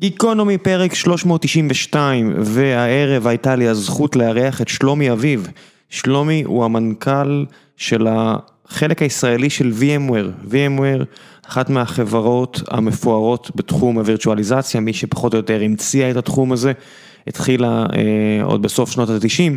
גיקונומי פרק 392, והערב הייתה לי הזכות לארח את שלומי אביב. שלומי הוא המנכ"ל של החלק הישראלי של VMware. VMware, אחת מהחברות המפוארות בתחום הווירטואליזציה, מי שפחות או יותר המציאה את התחום הזה, התחילה אה, עוד בסוף שנות ה-90,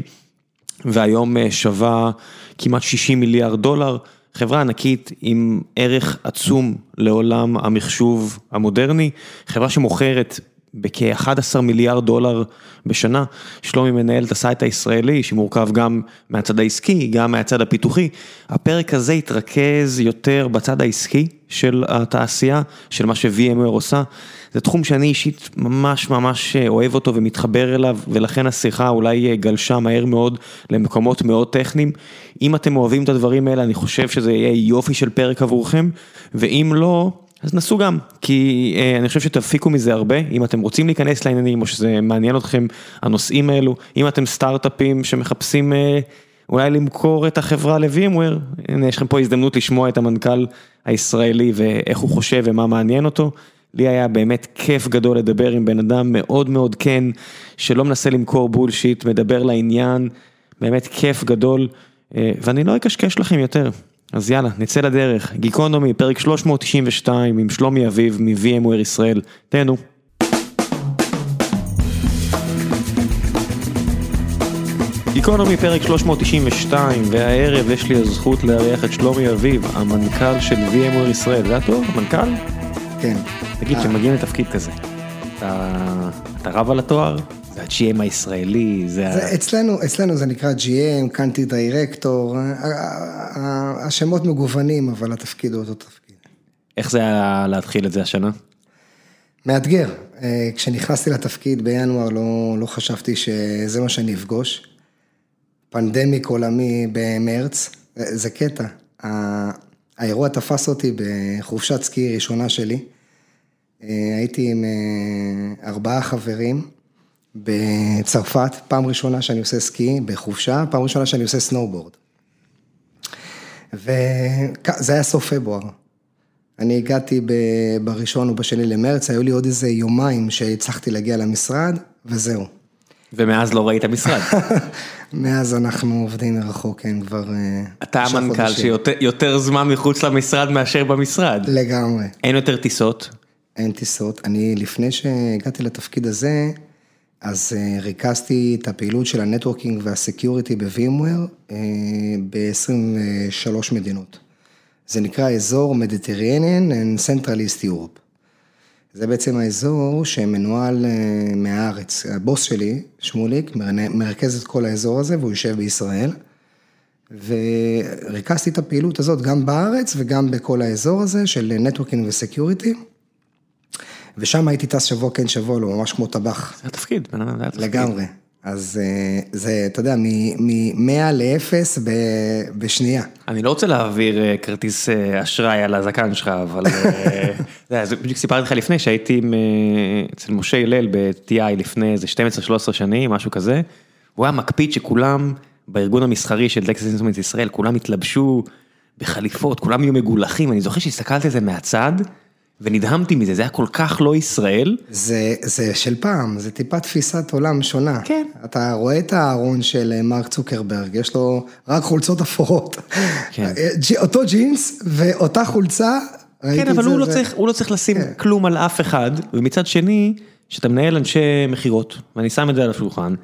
והיום אה, שווה כמעט 60 מיליארד דולר. חברה ענקית עם ערך עצום לעולם המחשוב המודרני, חברה שמוכרת בכ-11 מיליארד דולר בשנה, שלומי מנהל את ה site הישראלי שמורכב גם מהצד העסקי, גם מהצד הפיתוחי. הפרק הזה התרכז יותר בצד העסקי של התעשייה, של מה ש-VMware עושה. זה תחום שאני אישית ממש ממש אוהב אותו ומתחבר אליו, ולכן השיחה אולי גלשה מהר מאוד למקומות מאוד טכניים. אם אתם אוהבים את הדברים האלה, אני חושב שזה יהיה יופי של פרק עבורכם, ואם לא... אז נסו גם, כי אה, אני חושב שתפיקו מזה הרבה, אם אתם רוצים להיכנס לעניינים או שזה מעניין אתכם הנושאים האלו, אם אתם סטארט-אפים שמחפשים אה, אולי למכור את החברה לווימוור, הנה יש לכם פה הזדמנות לשמוע את המנכ"ל הישראלי ואיך הוא חושב ומה מעניין אותו. לי היה באמת כיף גדול לדבר עם בן אדם מאוד מאוד כן, שלא מנסה למכור בולשיט, מדבר לעניין, באמת כיף גדול, אה, ואני לא אקשקש לכם יותר. אז יאללה, נצא לדרך, גיקונומי, פרק 392 עם שלומי אביב מ-VMware ישראל, תהנו. גיקונומי פרק 392, והערב יש לי הזכות לארח את שלומי אביב, המנכ"ל של VMware ישראל, זה התואר? המנכ"ל? כן. תגיד, כשמגיעים לתפקיד כזה, אתה, אתה רב על התואר? ה-GM הישראלי, זה ה... זה אצלנו, אצלנו זה נקרא GM, קאנטי דירקטור, השמות מגוונים, אבל התפקיד הוא אותו תפקיד. איך זה היה להתחיל את זה השנה? מאתגר. אה, כשנכנסתי לתפקיד בינואר לא, לא חשבתי שזה מה שאני אפגוש. פנדמיק עולמי במרץ, זה קטע. האירוע תפס אותי בחופשת סקי ראשונה שלי. אה, הייתי עם אה, ארבעה חברים. בצרפת, פעם ראשונה שאני עושה סקי בחופשה, פעם ראשונה שאני עושה סנואובורד. וזה היה סוף פברואר. אני הגעתי בראשון או בשני למרץ, היו לי עוד איזה יומיים שהצלחתי להגיע למשרד, וזהו. ומאז לא ראית משרד. מאז אנחנו עובדים מרחוק, כן, כבר... אה, אתה המנכ"ל שיותר זמן מחוץ למשרד מאשר במשרד. לגמרי. אין יותר טיסות? אין טיסות. אני, לפני שהגעתי לתפקיד הזה, אז אה, ריכזתי את הפעילות של ה networking וה security ב VMware אה, ב-23 מדינות. זה נקרא אזור Mediterranean and Central East Europe. זה בעצם האזור שמנוהל אה, מהארץ. הבוס שלי, שמוליק, מרכז את כל האזור הזה והוא יושב בישראל. וריכזתי את הפעילות הזאת גם בארץ וגם בכל האזור הזה של networking ו security. ושם הייתי טס שבוע כן שבוע לא, ממש כמו טבח. זה התפקיד, בן אדם, זה התפקיד. לגמרי. אז אה, זה, אתה יודע, מ-100 ל-0 בשנייה. אני לא רוצה להעביר אה, כרטיס אה, אשראי על הזקן שלך, אבל זה בדיוק סיפרתי לך לפני שהייתי אצל משה הלל ב-TI לפני איזה 12-13 שנים, משהו כזה. הוא היה מקפיד שכולם בארגון המסחרי של טקסס אינסטרומנט ישראל, כולם התלבשו בחליפות, כולם יהיו מגולחים, אני זוכר שהסתכלתי על זה מהצד. ונדהמתי מזה, זה היה כל כך לא ישראל. זה, זה של פעם, זה טיפה תפיסת עולם שונה. כן. אתה רואה את הארון של אה, מרק צוקרברג, יש לו רק חולצות אפורות. כן. אה, אותו ג'ינס ואותה חולצה, כן, אבל זה, הוא, לא זה... לא צריך, הוא לא צריך לשים כן. כלום על אף אחד, ומצד שני, כשאתה מנהל אנשי מכירות, ואני שם את זה על השולחן,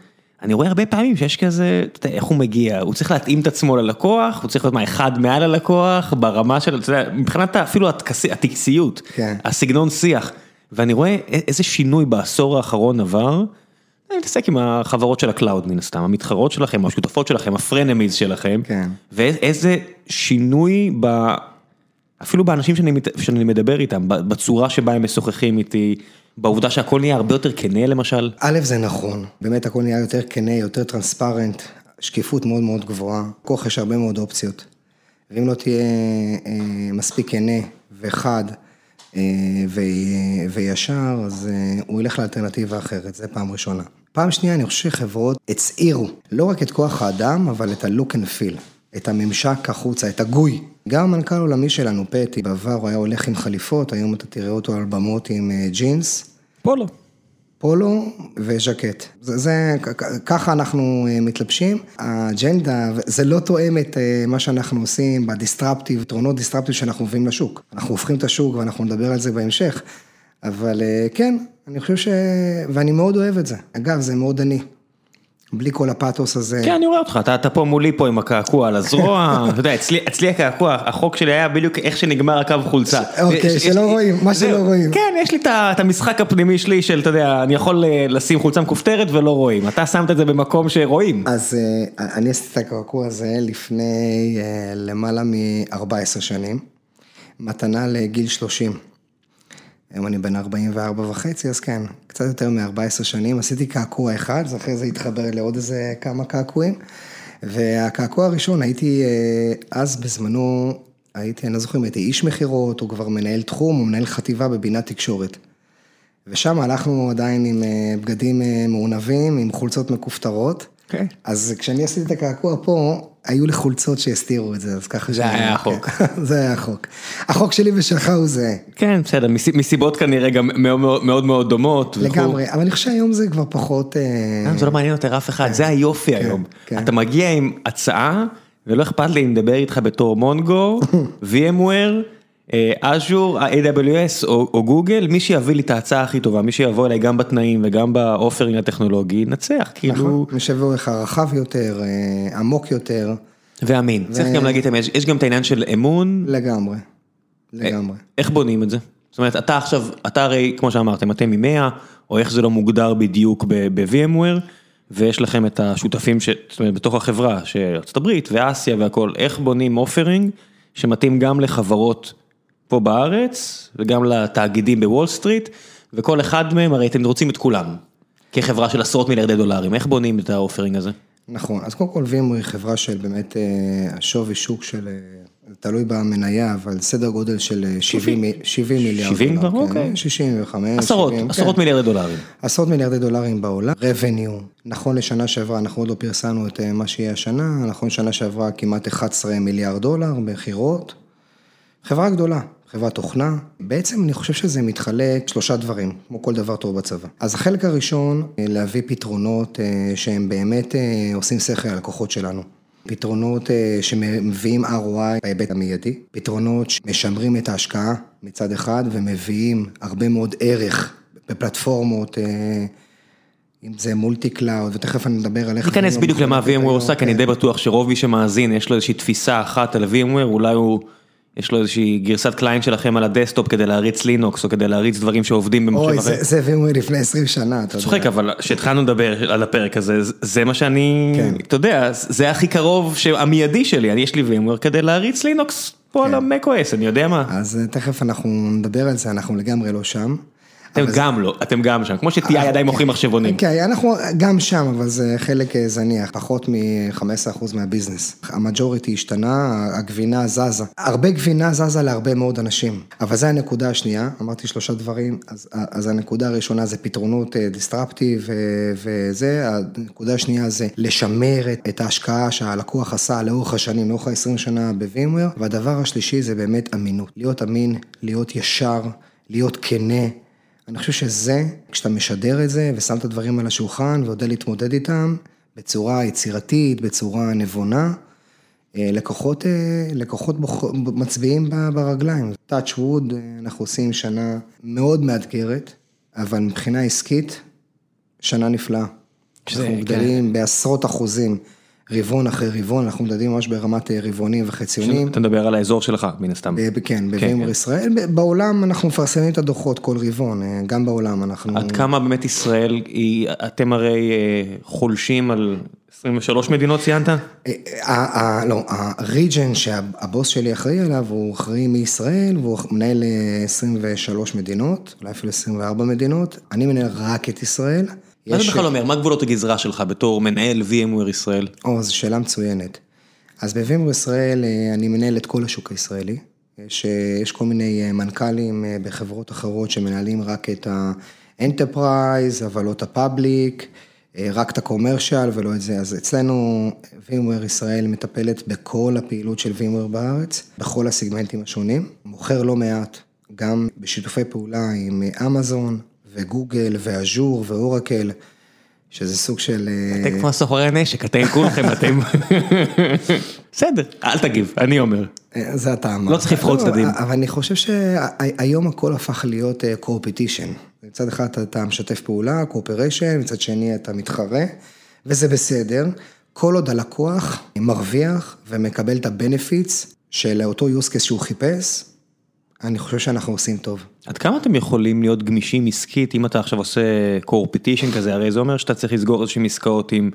אני רואה הרבה פעמים שיש כזה, אתה יודע, איך הוא מגיע, הוא צריך להתאים את עצמו ללקוח, הוא צריך להיות מה, אחד מעל הלקוח, ברמה של, אתה יודע, מבחינת אפילו הטקסיות, כן. הסגנון שיח, ואני רואה איזה שינוי בעשור האחרון עבר, אני מתעסק עם החברות של ה cloud מן הסתם, המתחרות שלכם, השותפות שלכם, ה frenemies שלכם, כן. ואיזה שינוי ב... אפילו באנשים שאני, שאני מדבר איתם, בצורה שבה הם משוחחים איתי, בעובדה שהכל נהיה הרבה יותר כנה למשל? א', זה נכון, באמת הכל נהיה יותר כנה, יותר transparent, שקיפות מאוד מאוד גבוהה, כי יש הרבה מאוד אופציות. ואם לא תהיה אה, מספיק כנה וחד אה, ו, וישר, אז אה, הוא ילך לאלטרנטיבה אחרת, זה פעם ראשונה. פעם שנייה, אני חושב שחברות הצעירו לא רק את כוח האדם, אבל את ה-look and feel, את הממשק החוצה, את ה GUI. גם המנכ"ל העולמי שלנו, פט, בעבר הוא היה הולך עם חליפות, היום אתה תראה אותו על במות עם ג'ינס. פולו. פולו וז'קט. זה, זה, ככה אנחנו אה, מתלבשים. האג'נדה, זה לא תואם את אה, מה שאנחנו עושים ב disruptive, יתרונות disruptive שאנחנו מביאים לשוק. אנחנו הופכים את השוק ואנחנו נדבר על זה בהמשך. אבל אה, כן, אני חושב ש... ואני מאוד אוהב את זה. אגב, זה מאוד עני. בלי כל הפאתוס הזה. כן, אני רואה אותך, אתה, אתה פה מולי פה עם הקעקוע על הזרוע, אתה יודע, אצלי, אצלי הקעקוע, החוק שלי היה בדיוק איך שנגמר הקו חולצה. אוקיי, שלא יש, רואים, מה שלא רואים. כן, יש לי את המשחק הפנימי שלי של, אתה יודע, אני יכול אה, לשים חולצה מכופתרת ולא רואים, אתה שמת את זה במקום שרואים. אז אה, אני עשיתי את הקעקוע הזה לפני אה, למעלה מ-14 שנים, מתנה לגיל 30. היום אני בן 44 וחצי, אז כן, קצת יותר מ-14 שנים, עשיתי קעקוע אחד, אז אחרי זה התחבר לעוד איזה כמה קעקועים. והקעקוע הראשון, הייתי אה, אז בזמנו, הייתי, אני לא זוכר אם הייתי איש מכירות, או כבר מנהל תחום, או מנהל חטיבה בבינת תקשורת. ושם הלכנו עדיין עם אה, בגדים אה, מעונבים, עם חולצות מכופתרות. Okay. אוקיי. אז כשאני עשיתי את הקעקוע פה, היו לי חולצות שהסתירו את זה, אז ככה זה היה החוק. זה היה החוק. החוק שלי ושלך הוא זה. כן, בסדר, מסיבות כנראה גם מאוד מאוד דומות. לגמרי, אבל אני חושב שהיום זה כבר פחות... אה, זה לא מעניין יותר אף אחד, זה היופי כן, היום. כן. אתה מגיע עם הצעה, ולא אכפת לי אם נדבר איתך בתור מונגו, VMware. אז'ור, AWS או גוגל, מי שיביא לי את ההצעה הכי טובה, מי שיבוא אליי גם בתנאים וגם באופרינג הטכנולוגי, נצח, כאילו. נכון, מי שיבוא לך רחב יותר, אה, עמוק יותר. ואמין, צריך גם להגיד, יש גם את העניין של אמון. לגמרי, לגמרי. איך בונים את זה? זאת אומרת, אתה עכשיו, אתה הרי, כמו שאמרתם, אתם מ EMEA, או איך זה לא מוגדר בדיוק ב-VMware, ויש לכם את השותפים, זאת אומרת, בתוך החברה, שארצות הברית ואסיה והכל, איך בונים offering שמתאים גם לחברות פה בארץ, וגם לתאגידים בוול סטריט, וכל אחד מהם, הרי אתם רוצים את כולם, כחברה של עשרות מיליארדי דולרים, איך בונים את ה offering הזה? נכון, אז קודם כל וימו היא חברה של באמת אה, השווי שוק של, אה, תלוי במניה, אבל סדר גודל של 70, אה, 70 מיליארד 70 דולר. 70 כבר? כן, 65. עשרות, 70, עשרות כן. מיליארדי דולרים. עשרות מיליארדי דולרים בעולם. revenue, נכון לשנה שעברה, אנחנו עוד לא פרסמנו את מה שיהיה השנה, נכון לשנה שעברה כמעט 11 מיליארד דולר מכירות. חברה גדולה, חברת תוכנה, בעצם אני חושב שזה מתחלק שלושה דברים, כמו כל דבר טוב בצבא. אז החלק הראשון, אה, להביא פתרונות אה, שהם באמת אה, עושים שכל ללקוחות שלנו. פתרונות שמביאים ROI בהיבט המיידי, פתרונות שמשמרים את ההשקעה מצד אחד ומביאים הרבה מאוד ערך בפלטפורמות. אם זה multi cloud, ותכף אני אדבר על איך... ניכנס בדיוק למה VMware עושה, כי אני די בטוח שרוב מי שמאזין, יש לו איזושהי תפיסה אחת על VMware, אולי הוא... יש לו איזושהי גרסת client שלכם על ה desktop כדי להריץ לינוקס או כדי להריץ דברים שעובדים במחשב אחר. אוי, זה הביאו לפני 20 שנה, אתה יודע. צוחק, אבל כשהתחלנו לדבר על הפרק הזה, זה מה שאני, כן. אתה יודע, זה הכי קרוב המיידי שלי, אני יש לי VMware כדי להריץ לינוקס פה על כן. ה-MacOS, אני יודע מה. אז אה, תכף אנחנו נדבר על זה, אנחנו לגמרי לא שם. אתם גם לא, אתם גם שם, כמו שTI עדיין מוכרים מחשבונים. כן, אנחנו גם שם, אבל זה חלק אה, זניח, פחות מ-15% מהביזנס. המג'וריטי השתנה, הגבינה זזה. הרבה גבינה זזה להרבה מאוד אנשים. אבל זה הנקודה השנייה, אמרתי שלושה דברים, אז, אז הנקודה הראשונה זה פתרונות דיסטרפטיב אה, וזה, הנקודה השנייה זה לשמר את ההשקעה שהלקוח עשה לאורך השנים, לאורך ה-20 שנה בווימוור, והדבר השלישי זה באמת אמינות. להיות אמין, להיות ישר, להיות כנה. אני חושב שזה, כשאתה משדר את זה ושם את הדברים על השולחן ויודע להתמודד איתם בצורה יצירתית, בצורה נבונה, אה, לקוחות, אה, לקוחות. מצביעים ברגליים. touch wood, אה, אנחנו עושים שנה מאוד מאתגרת, אבל מבחינה עסקית, שנה נפלאה. אנחנו כן. גדלים בעשרות אחוזים. רבעון אחרי רבעון, אנחנו מדברים ממש ברמת אה, רבעונים וחציונים. אתה מדבר על האזור שלך, מן הסתם. כן, בווימר כן. ישראל. בעולם אנחנו מפרסמים את הדוחות כל רבעון, אה, גם בעולם אנחנו... עד כמה באמת ישראל, אתם הרי אה, חולשים על 23 מדינות ציינת? לא, הריג'ן שהבוס שלי אחראי עליו, הוא אחראי מישראל, והוא מנהל 23 מדינות, אולי אפילו 24 מדינות. אני מנהל רק את ישראל. מה זה בכלל אומר? מה גבולות הגזרה שלך בתור מנהל VMware ישראל? או, זו שאלה מצוינת. אז ב-VMware ישראל אה, אני מנהל את כל השוק הישראלי. יש, אה, כל מיני אה, מנכ"לים בחברות אחרות שמנהלים רק את ה-Enterprise, אבל לא את ה-Public, רק את ה-Commercial ולא את זה. אז אצלנו VMware ישראל מטפלת בכל הפעילות של VMware בארץ, בכל הסגמנטים השונים. מוכר לא מעט, גם בשיתופי פעולה עם אמזון, וגוגל ואז'ור ואורקל, שזה סוג של... אה, אתם כמו סוחרי הנשק, אתם כולכם, אתם... בסדר, אל תגיב, אני אומר. אה, זה אתה אמרת. לא צריך לבחור לא, צדדים. אבל אני חושב שהיום הכל הפך להיות coopetition. מצד אחד אתה משתף פעולה, cooperation, מצד שני אתה מתחרה, וזה בסדר. כל עוד הלקוח מרוויח ומקבל את ה-benefits של אותו use case שהוא חיפש, אני חושב שאנחנו עושים טוב. עד כמה אתם יכולים להיות גמישים עסקית אם אתה עכשיו עושה קורפטישן כזה, הרי זה אומר שאתה צריך לסגור איזשהם עסקאות עם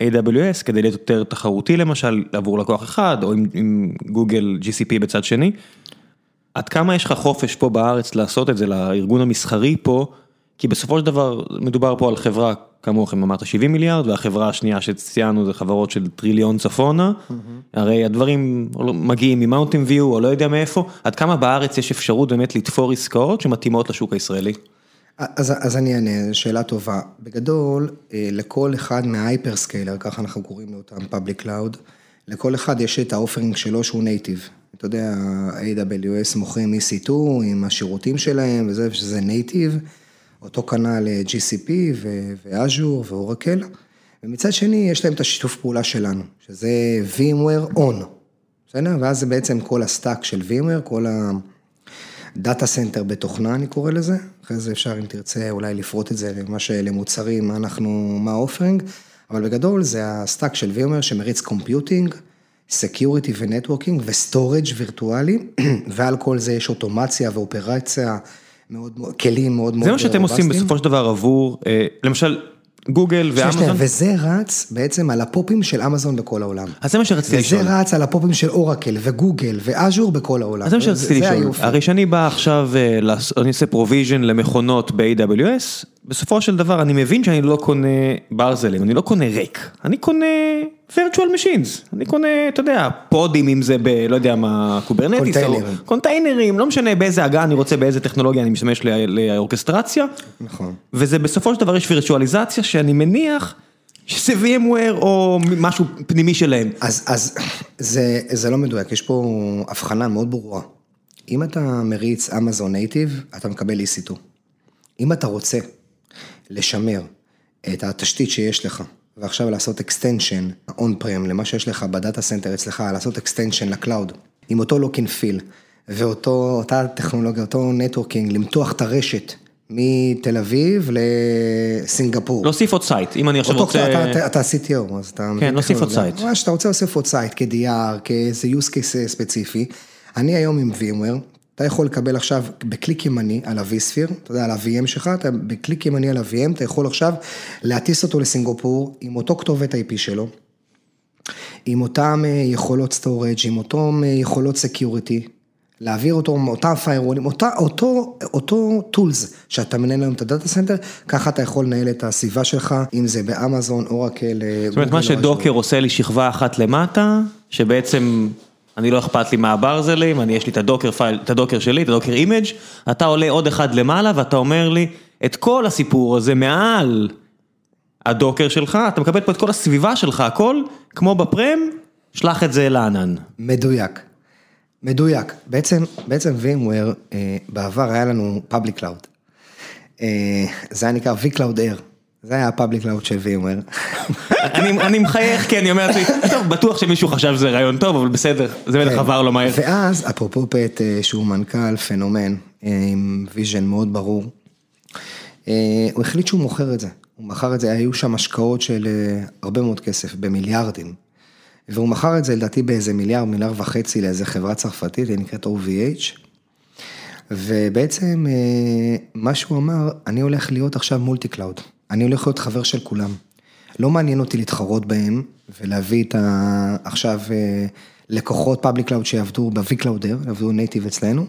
AWS כדי להיות יותר תחרותי למשל עבור לקוח אחד או עם, עם גוגל GCP בצד שני. עד כמה יש לך חופש פה בארץ לעשות את זה לארגון המסחרי פה, כי בסופו של דבר מדובר פה על חברה כמוכם אמרת 70 מיליארד והחברה השנייה שציינו זה חברות של טריליון צפונה, הרי הדברים מגיעים ממאונטין ויו או לא יודע מאיפה, עד כמה בארץ יש אפשרות באמת לתפור עסקאות שמתאימות לשוק הישראלי? אז, אז אני אענה, שאלה טובה. בגדול, אה, לכל אחד מה hyperscaler, ככה אנחנו קוראים לאותם public cloud, לכל אחד יש את ה offering שלו שהוא native. אתה יודע, AWS מוכרים EC2 עם השירותים שלהם וזה, שזה native. אותו כנ"ל אה, GCP ואז'ור ואורקל, ומצד שני יש להם את השיתוף פעולה שלנו, שזה VMware on, בסדר? ואז זה בעצם כל ה stack של VMware, כל ה data center בתוכנה אני קורא לזה, אחרי זה אפשר אם תרצה אולי לפרוט את זה ממש למוצרים, מה אנחנו, מה ה offering, אבל בגדול זה ה stack של VMware שמריץ computing, security ו networking ו storage וירטואלי, ועל כל זה יש אוטומציה ואופרציה. מאוד, כלים מאוד מאוד זה מה שאתם עושים בסופו של דבר עבור, אה, למשל, גוגל ואמזון. וזה רץ בעצם על הפופים של אמזון בכל העולם. אז זה מה שרציתי לשאול. וזה רץ על הפופים של אורקל וגוגל ואז'ור בכל העולם. אז זה מה שרציתי לשאול. הרי שאני בא עכשיו, אה, אני עושה provision למכונות ב-AWS, בסופו של דבר אני מבין שאני לא קונה ברזלים, אני לא קונה rack, אני קונה virtual machines, אני קונה, אתה יודע, פודים אם זה ב... לא יודע מה, Kubernetes, קונטיינרים, קונטיינרים, לא משנה באיזה הגה אני רוצה, באיזה טכנולוגיה אני משתמש לאורכסטרציה, נכון, וזה בסופו של דבר יש וירטואליזציה שאני מניח שזה VMware או משהו פנימי שלהם. אז, אז זה, זה לא מדויק, יש פה הבחנה מאוד ברורה. אם אתה מריץ אמזון native, אתה מקבל EC2. אם אתה רוצה לשמר את התשתית שיש לך, ועכשיו לעשות extension on-prem למה שיש לך ב data center אצלך, לעשות extension ל cloud, עם אותו look and feel, ואותה טכנולוגיה, אותו networking, למתוח את הרשת מתל אביב לסינגפור. להוסיף עוד site, אם אני עכשיו רוצה... אתה, אתה CTO, אז אתה... כן, להוסיף עוד site. מה שאתה רוצה להוסיף עוד site, כ-DR, כאיזה use case ספציפי. אני היום עם VMware, אתה יכול לקבל עכשיו בקליק ימני על ה-vSphere, אתה יודע, על ה-VM שלך, אתה בקליק ימני על ה-VM, אתה יכול עכשיו להטיס אותו לסינגפור עם אותו כתובת IP שלו, עם אותם אה, יכולות storage, עם אותם אה, יכולות security, להעביר אותו, אותם פיירולים, אותה, אותו, אותו tools שאתה מנהל היום את ה data center, ככה אתה יכול לנהל את הסביבה שלך, אם זה באמזון, אורקל, אה, זאת אומרת, מה ש Docker עושה לי שכבה אחת למטה, שבעצם... אני לא אכפת לי מה הברזלים, אני יש לי את ה Dockerfile, את ה Docker שלי, את ה Docker image, אתה עולה עוד אחד למעלה ואתה אומר לי, את כל הסיפור הזה מעל ה Docker שלך, אתה מקבל פה את כל הסביבה שלך, הכל, כמו ב prem, שלח את זה לענן. מדויק, מדויק. בעצם, בעצם VMware, אה, בעבר היה לנו public cloud. אה, זה היה נקרא vCloud Air. זה היה ה public cloud של VMware. אני מחייך כי אני אומר לעצמי, טוב, בטוח שמישהו חשב שזה רעיון טוב, אבל בסדר, זה בטח עבר לו מהר. ואז, אפרופו פט, אה, שהוא מנכ"ל פנומן, אה, עם vision מאוד ברור, אה, הוא החליט שהוא מוכר את זה. הוא מכר את זה, היו שם השקעות של הרבה מאוד כסף, במיליארדים. והוא מכר את זה לדעתי באיזה מיליארד, מיליארד וחצי לאיזה חברה צרפתית, היא נקראת OVH. ובעצם מה שהוא אמר, אני הולך להיות עכשיו multi cloud. אני הולך להיות חבר של כולם. לא מעניין אותי להתחרות בהם ולהביא את ה... עכשיו אה, לקוחות public cloud שיעבדו ב-vCloud Air, יעבדו native אצלנו,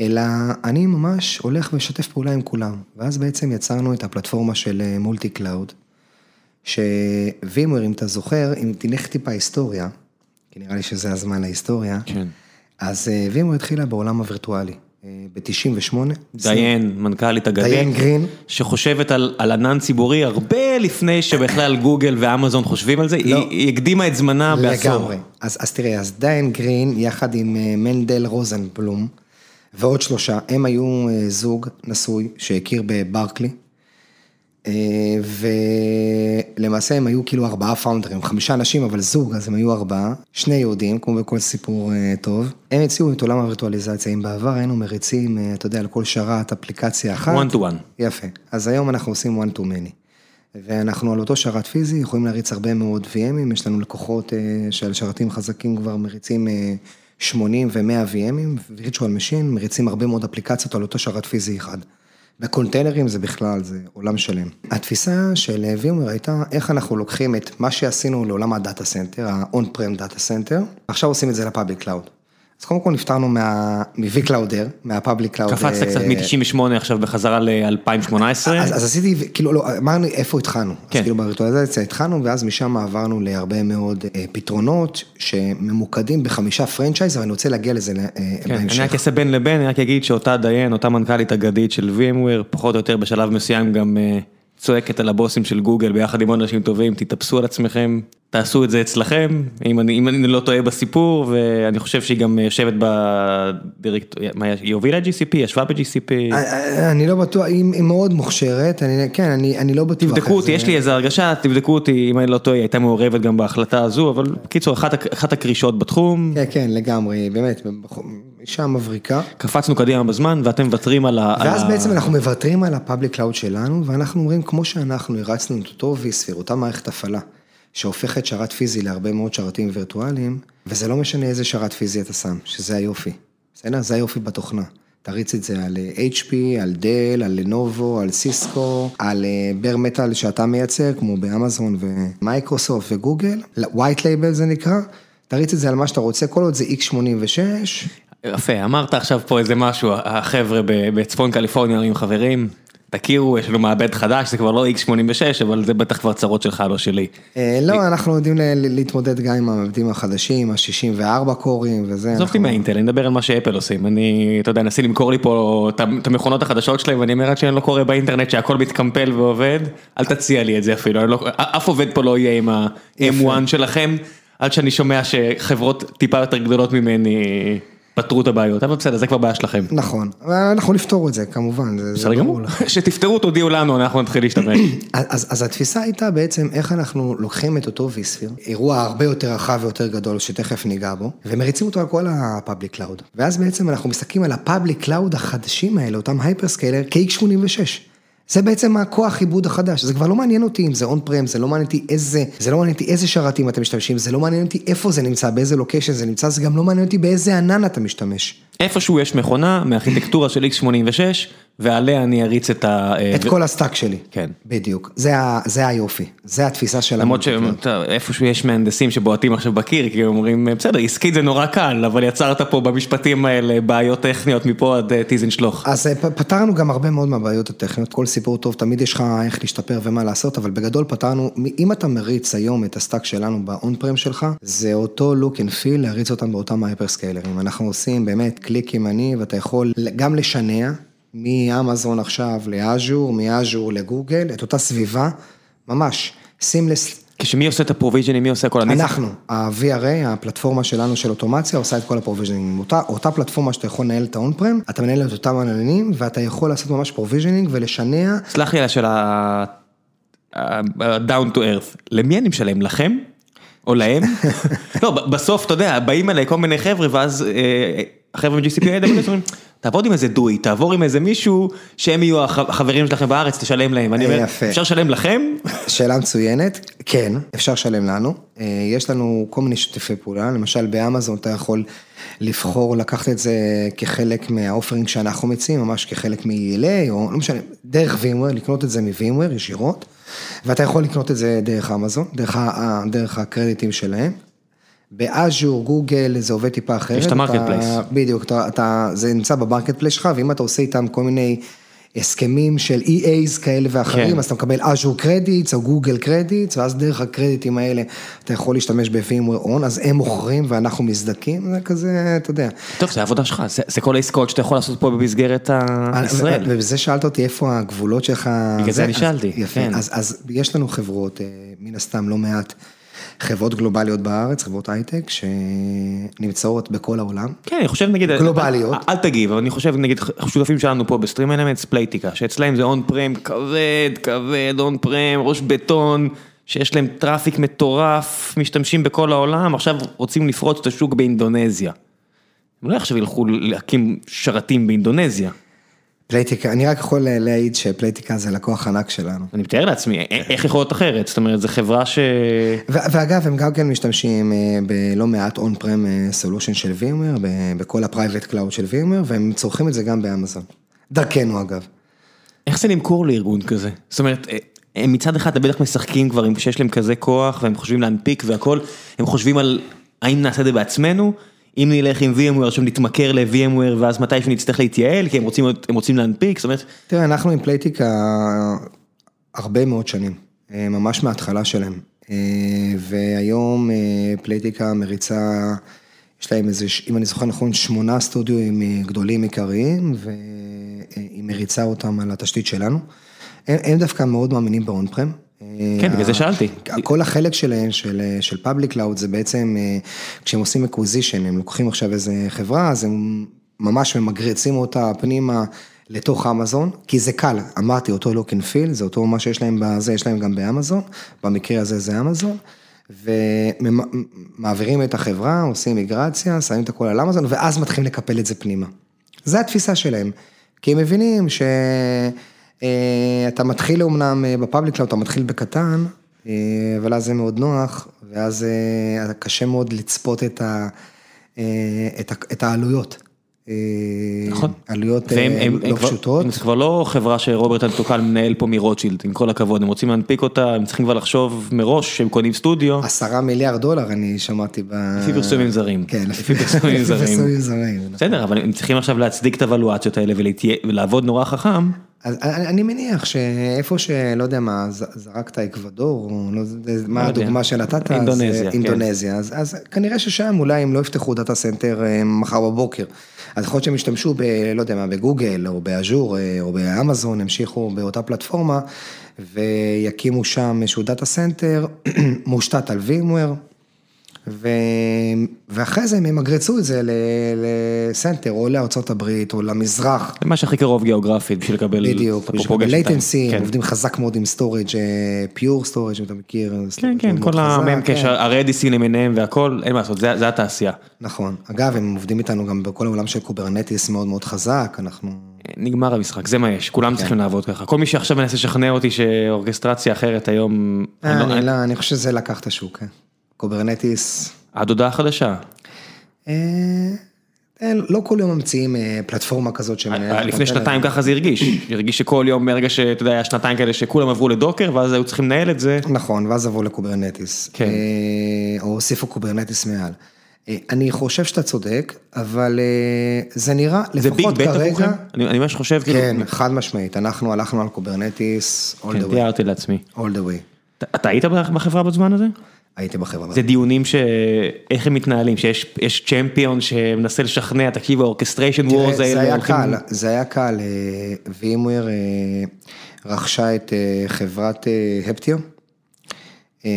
אלא אני ממש הולך ומשתף פעולה עם כולם. ואז בעצם יצרנו את הפלטפורמה של multi cloud, ש VMware, אם אתה זוכר, אם תלך טיפה היסטוריה, כי נראה לי שזה הזמן להיסטוריה, כן. אז VMware התחילה בעולם הווירטואלי. ב-98. דיין, מנכ"לית אגדית. דיין גרין. שחושבת על על ענן ציבורי הרבה לפני שבכלל גוגל ואמזון חושבים על זה, לא. היא היא הקדימה את זמנה בעשור. לגמרי. אז אז תראה, אז דיין גרין יחד עם אה, מנדל רוזנבלום, ועוד שלושה, הם היו אה, זוג נשוי שהכיר בברקלי, ולמעשה הם היו כאילו ארבעה פאונדרים, חמישה אנשים, אבל זוג, אז הם היו ארבעה, שני יהודים, כמו בכל סיפור אה, טוב. הם הציעו את עולם הווירטואליזציה, אם בעבר היינו מריצים, אה, אתה יודע, על כל שרת אפליקציה אחת. one to one. יפה, אז היום אנחנו עושים one to many. ואנחנו על אותו שרת פיזי יכולים להריץ הרבה מאוד VMים, יש לנו לקוחות אה, של שרתים חזקים כבר מריצים אה, 80 ו-100 VMים, virtual machine, מריצים הרבה מאוד אפליקציות על אותו שרת פיזי אחד. בקונטיינרים זה בכלל, זה עולם שלם. התפיסה של VMware הייתה איך אנחנו לוקחים את מה שעשינו לעולם ה data center, ה-on-prem data center, עכשיו עושים את זה ל public cloud. אז קודם כל נפטרנו מ-vCloud Air, מה public cloud. קפצת קצת מ-98 עכשיו בחזרה ל-2018. אז, עשיתי, כאילו, לא, אמרנו איפה התחלנו. כן. אז כאילו בווירטואליזציה התחלנו, ואז משם עברנו להרבה מאוד אה, פתרונות שממוקדים בחמישה franchises, אבל אני רוצה להגיע לזה אה, כן, אני בהמשך. רק אעשה בין לבין, אני רק אגיד שאותה דיין, אותה מנכ"לית אגדית של VMware, פחות או יותר בשלב מסוים גם אה, צועקת על הבוסים של גוגל ביחד עם עוד אנשים טובים, תתאפסו על עצמכם, תעשו את זה אצלכם, אם אני, אם אני לא טועה בסיפור, ואני חושב שהיא גם יושבת בדירקט... מה, היא הובילה GCP, ישבה ב-GCP. אה, אני לא בטוח, היא היא מאוד מוכשרת, אני, כן, אני, אני לא בטוח. תבדקו אותי, יש לי איזה הרגשה, תבדקו אותי, אם אני לא טועה, היא הייתה מעורבת גם בהחלטה הזו, אבל בקיצור, אחת אחת הקרישות בתחום, כן, כן, לגמרי, באמת, אישה מבריקה. קפצנו קדימה בזמן, ואתם מוותרים על ה... על ואז ה- בעצם אנחנו מוותרים על ה public cloud שלנו, ואנחנו אומרים, כמו שאנחנו הרצנו את אותו vSphere, אותה מערכת הפעלה, שהופכת שרת פיזי להרבה מאוד שרתים וירטואליים, וזה לא משנה איזה שרת פיזי אתה שם, שזה היופי. בסדר? זה היופי בתוכנה. תריץ את זה על אה, HP, על דל, על לנובו, על סיסקו, על בר מטאל שאתה מייצר, כמו באמזון ומייקרוסופט וגוגל, white label זה נקרא, תריץ את זה על מה שאתה רוצה, כל עוד זה x86, יפה, אמרת עכשיו פה איזה משהו, החבר'ה בצפון קליפורניה עם חברים, תכירו, יש לנו מעבד חדש, זה כבר לא x86, אבל זה בטח כבר צרות שלך, לא שלי. אה, לא, אנחנו יודעים להתמודד גם עם המעבדים החדשים, ה-64 קורים וזה. עזוב אותי מהאינטל, אני מדבר על מה שאפל עושים, אני, אתה יודע, ניסו למכור לי פה את המכונות החדשות שלהם, ואני אומר עד שאני לא קורא באינטרנט שהכל מתקמפל ועובד, אל תציע לי את זה אפילו, לא- אף עובד פה לא יהיה עם ה-M1 שלכם, עד שאני שומע שחברות טיפה יותר גדולות ממני פתרו את הבעיות, אבל בסדר, זה כבר בעיה שלכם. נכון, אנחנו נפתור את זה כמובן, זה- בסדר גמור. שתפתרו, תודיעו לנו, אנחנו נתחיל להשתמש. אז, אז התפיסה הייתה בעצם איך אנחנו לוקחים את אותו vSphere, אירוע הרבה יותר רחב ויותר גדול שתכף ניגע בו, ומריצים אותו על כל ה public cloud. ואז בעצם אנחנו מסתכלים על ה public cloud החדשים האלה, אותם hyperscaler, כ-X86. זה בעצם הכוח עיבוד החדש, זה כבר לא מעניין אותי אם זה on prem, זה לא מעניין אותי איזה, זה לא מעניין אותי איזה שרתים אתם משתמשים, זה לא מעניין אותי איפה זה נמצא, באיזה location זה נמצא, זה גם לא מעניין אותי באיזה ענן אתה משתמש. איפשהו יש מכונה מארכיטקטורה של x86 ועליה אני אריץ את ה... את ו- כל ה stack שלי. כן. בדיוק, זה, ה- זה היופי, זה התפיסה שלנו. למרות שאיפשהו יש מהנדסים שבועטים עכשיו בקיר כי אומרים בסדר עסקית זה נורא קל אבל יצרת פה במשפטים האלה בעיות טכניות מפה עד אה, טיזן שלוך. אז אה, פתרנו גם הרבה מאוד מהבעיות הטכניות, כל סיפור טוב, תמיד יש לך איך להשתפר ומה לעשות, אבל בגדול פתרנו, אם אתה מריץ היום את ה stack שלנו ב on prem שלך, זה אותו look and feel להריץ אותם באותם hyperscalerים. אנחנו עושים באמת קליק ימני ואתה יכול גם לשנע מאמזון עכשיו ל Azure, מ Azure לגוגל, את אותה סביבה, ממש, seamless. מי עושה את ה provisioning מי עושה כל הניצוח? אנחנו, ה-VRA, הפלטפורמה שלנו של אוטומציה, עושה את כל ה provisioning. אותה, אותה פלטפורמה שאתה יכול לנהל את ה on prem, אתה מנהל את אותם עננים, ואתה יכול לעשות ממש provisioning ולשנע. סלח לי על השאלה ה-down to earth למי אני משלם לכם? או להם? לא בסוף אתה יודע באים אליי כל מיני חבר'ה ואז אה, החבר'ה מ-GCP אומרים תעבוד עם איזה דוי תעבור עם איזה מישהו שהם יהיו הח- החברים שלכם בארץ תשלם להם ואני אומר. אפשר לשלם לכם? שאלה מצוינת, כן, אפשר לשלם לנו. אה, יש לנו כל מיני שיתופי פעולה, למשל באמזון אתה יכול לבחור לקחת את זה כחלק מה offering שאנחנו מציעים, ממש כחלק מ-ELA, או לא משנה, דרך VMware, לקנות את זה מ-VMware ישירות, ואתה יכול לקנות את זה דרך אמזון, דרך, דרך הקרדיטים שלהם. ב Azure, גוגל, זה עובד טיפה אחרת. יש את אתה- ה marketplace. בדיוק, אתה, אתה, זה נמצא ב marketplace שלך, ואם אתה עושה איתם כל מיני הסכמים של EAs כאלה ואחרים, כן. אז אתה מקבל Azure credits או גוגל credits, ואז דרך הקרדיטים האלה אתה יכול להשתמש ב- VMware on, אז הם מוכרים ואנחנו מזדכים, זה כזה, אתה יודע. טוב זה העבודה שלך זה- זה כל העסקאות שאתה יכול לעשות פה במסגרת הישראל. ובזה שאלת אותי איפה הגבולות שלך. בגלל זה אני אז- שאלתי, יפה, כן. אז, אז יש לנו חברות, אה, מן הסתם לא מעט, חברות גלובליות בארץ, חברות הייטק, שנמצאות בכל העולם. כן, אני חושב נגיד, גלובליות. אל, אל תגיב, אבל אני חושב נגיד שותפים שלנו פה ב StreamElements Playtika, שאצלהם זה on prem כבד, כבד, on prem, ראש בטון, שיש להם traffic מטורף, משתמשים בכל העולם, עכשיו רוצים לפרוץ את השוק באינדונזיה. הם לא עכשיו ילכו להקים שרתים באינדונזיה. פלייטיקה, אני רק יכול להעיד שפלייטיקה זה לקוח ענק שלנו. אני מתאר לעצמי, איך יכול להיות אחרת? זאת אומרת, זו חברה ש... ואגב, הם גם כן משתמשים אה, בלא מעט on-prem solution של VMware, ב- בכל ה-private cloud של VMware, והם צורכים את זה גם באמזון. דרכנו אגב. איך זה למכור לארגון כזה? זאת אומרת, אה, הם מצד אחד בטח משחקים כבר שיש להם כזה כוח והם חושבים להנפיק והכל, הם חושבים על האם נעשה את זה בעצמנו, אם נלך עם VMware עכשיו נתמכר ל-VMware ואז מתישהו נצטרך להתייעל כי הם רוצים, הם רוצים להנפיק, זאת אומרת, תראה, אנחנו עם פלייטיקה הרבה מאוד שנים, אה, ממש מההתחלה שלהם. אה, והיום אה, פלייטיקה מריצה, יש להם איזה, אם אני זוכר נכון, שמונה סטודיו גדולים עיקריים, והיא מריצה אותם על התשתית שלנו. הם, הם דווקא מאוד מאמינים prem. כן, בגלל זה שאלתי. כל החלק שלהם, של, של public cloud, זה בעצם, אה, כשהם עושים acquisition, הם לוקחים עכשיו איזה חברה, אז הם ממש ממגרצים אותה פנימה לתוך אמזון, כי זה קל, אמרתי, אותו look and feel, זה אותו מה שיש להם בזה, יש להם גם באמזון, במקרה הזה זה אמזון, ומעבירים את החברה, עושים מיגרציה, שמים את הכל על אמזון, ואז מתחילים לקפל את זה פנימה. זה התפיסה שלהם, כי הם מבינים ש... אה, אתה מתחיל אומנם אה, ב public cloud, אתה מתחיל בקטן, אה, אבל אז זה מאוד נוח, ואז קשה מאוד לצפות את, ה, את, ה, את העלויות. נכון. עלויות והם, לא הם, פשוטות. זה כבר לא חברה שרוברט אנטוקל מנהל פה מרוטשילד, עם כל הכבוד, הם רוצים להנפיק אותה, הם צריכים כבר לחשוב מראש שהם קונים סטודיו. עשרה מיליארד דולר אני שמעתי ב... לפי פרסומים זרים. כן, לפי פרסומים זרים. נכון. בסדר, אבל הם צריכים עכשיו להצדיק את הוולואציות האלה ולעבוד נורא חכם. אז אני מניח שאיפה שלא יודע מה, זרקת אקוודור, לא יודע, מה לא. הדוגמה שנתת, אז, אינדונזיה, אה, כן. אז, כנראה ששם אולי הם לא יפתחו data center אה, מחר בבוקר, אז יכול להיות שהם ישתמשו ב... לא יודע מה, בגוגל, או באז'ור, אה, או באמזון, ימשיכו באותה פלטפורמה, ויקימו שם איזשהו data center מושתת על VMware. ו... ואחרי זה הם ימגרצו את זה לסנטר, או לארצות הברית, או למזרח, זה מה שהכי קרוב גיאוגרפית בשביל לקבל בדיוק, בשביל שלהם. latency, כן. עובדים חזק מאוד עם סטורג', פיור סטורג', אם אתה מכיר. כן, כן, כל חזק, הממקש, כן. הרדיסים למיניהם והכל, אין מה לעשות, זה זה התעשייה. נכון. אגב, הם עובדים איתנו גם בכל העולם של קוברנטיס מאוד מאוד חזק, אנחנו... נגמר המשחק, זה מה יש, כולם צריכים לעבוד ככה. כל מי שעכשיו מנסה לשכנע אותי שאורקסטרציה אחרת היום, אני לא- אני לא, אני חושב שזה לקח את השוק, כן. קוברנטיס, עד הודעה חדשה. אה, אה, לא כל יום ממציאים אה, פלטפורמה כזאת שמנהלת... לפני אותה. שנתיים ככה זה הרגיש, הרגיש שכל יום מרגע שאתה יודע, היה שנתיים כאלה שכולם עברו לדוקר ואז היו צריכים לנהל את זה. נכון, ואז עברו לקוברנטיס. כן. אה, או הוסיפו קוברנטיס מעל. אה, אני חושב שאתה צודק, אבל אה, זה נראה, זה big לפחות bet כרגע... עבורכם? אני אני ממש חושב, כאילו, כן, חד משמעית, אנחנו הלכנו על קוברנטיס all כן, the way, תיארתי לעצמי. all the way. אתה היית בחברה בזמן הזה? הייתי בחברה. זה דיונים שאיך הם מתנהלים, שיש יש champion שמנסה לשכנע, תקשיב האורקסטריישן האלה. זה היה קל, זה היה קל, VMware רכשה את אה, חברת אה, הפטיו, אה,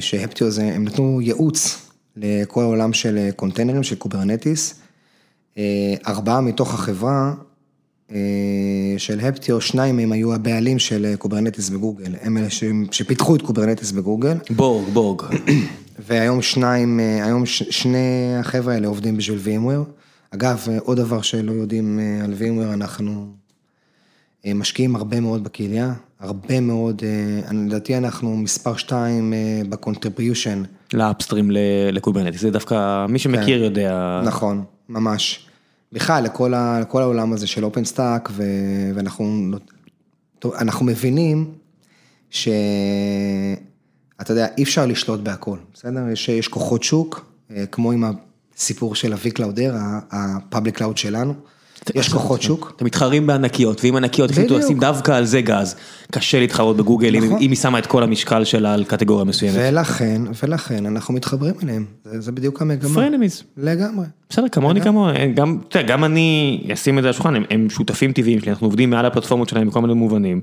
שהפטיו זה, הם נתנו ייעוץ לכל העולם של אה, קונטיינרים, של קוברנטיס, אה, ארבעה מתוך החברה אה, של הפטיו, שניים מהם היו הבעלים של אה, קוברנטיס בגוגל, הם אלה שפיתחו את קוברנטיס בגוגל. בורג, בורג. והיום שניים, אה, היום ש- שני החבר'ה האלה עובדים בשביל VMware. אגב, אה, עוד דבר שלא יודעים אה, על VMware, אנחנו אה, משקיעים הרבה מאוד בקהילה, הרבה מאוד, אה, אני- לדעתי אנחנו מספר שתיים אה, ב contribution, ל upstream לקוברנטיס, זה דווקא מי שמכיר יודע. נכון, ממש. בכלל, לכל, לכל העולם הזה של אופן סטאק, ואנחנו נות- טוב, אנחנו מבינים שאתה יודע, אי אפשר לשלוט בהכל, בסדר? יש, יש כוחות שוק, אה, כמו עם הסיפור של ה-V Cloudera, ה-Public Cloud שלנו, יש כוחות שוק. אתם מתחרים בענקיות, ואם ענקיות החליטו. לשים דווקא על זה גז, קשה להתחרות בגוגל, אם- נכון. אם היא שמה את כל המשקל שלה על קטגוריה מסוימת. ולכן, ולכן אנחנו מתחברים אליהם, זה, בדיוק המגמה. פרנמיז. לגמרי. בסדר, כמוני כמוני, גם, אתה יודע, גם אני אשים את זה על השולחן, הם, שותפים טבעיים שלי, אנחנו עובדים מעל הפלטפורמות שלהם בכל מיני מובנים.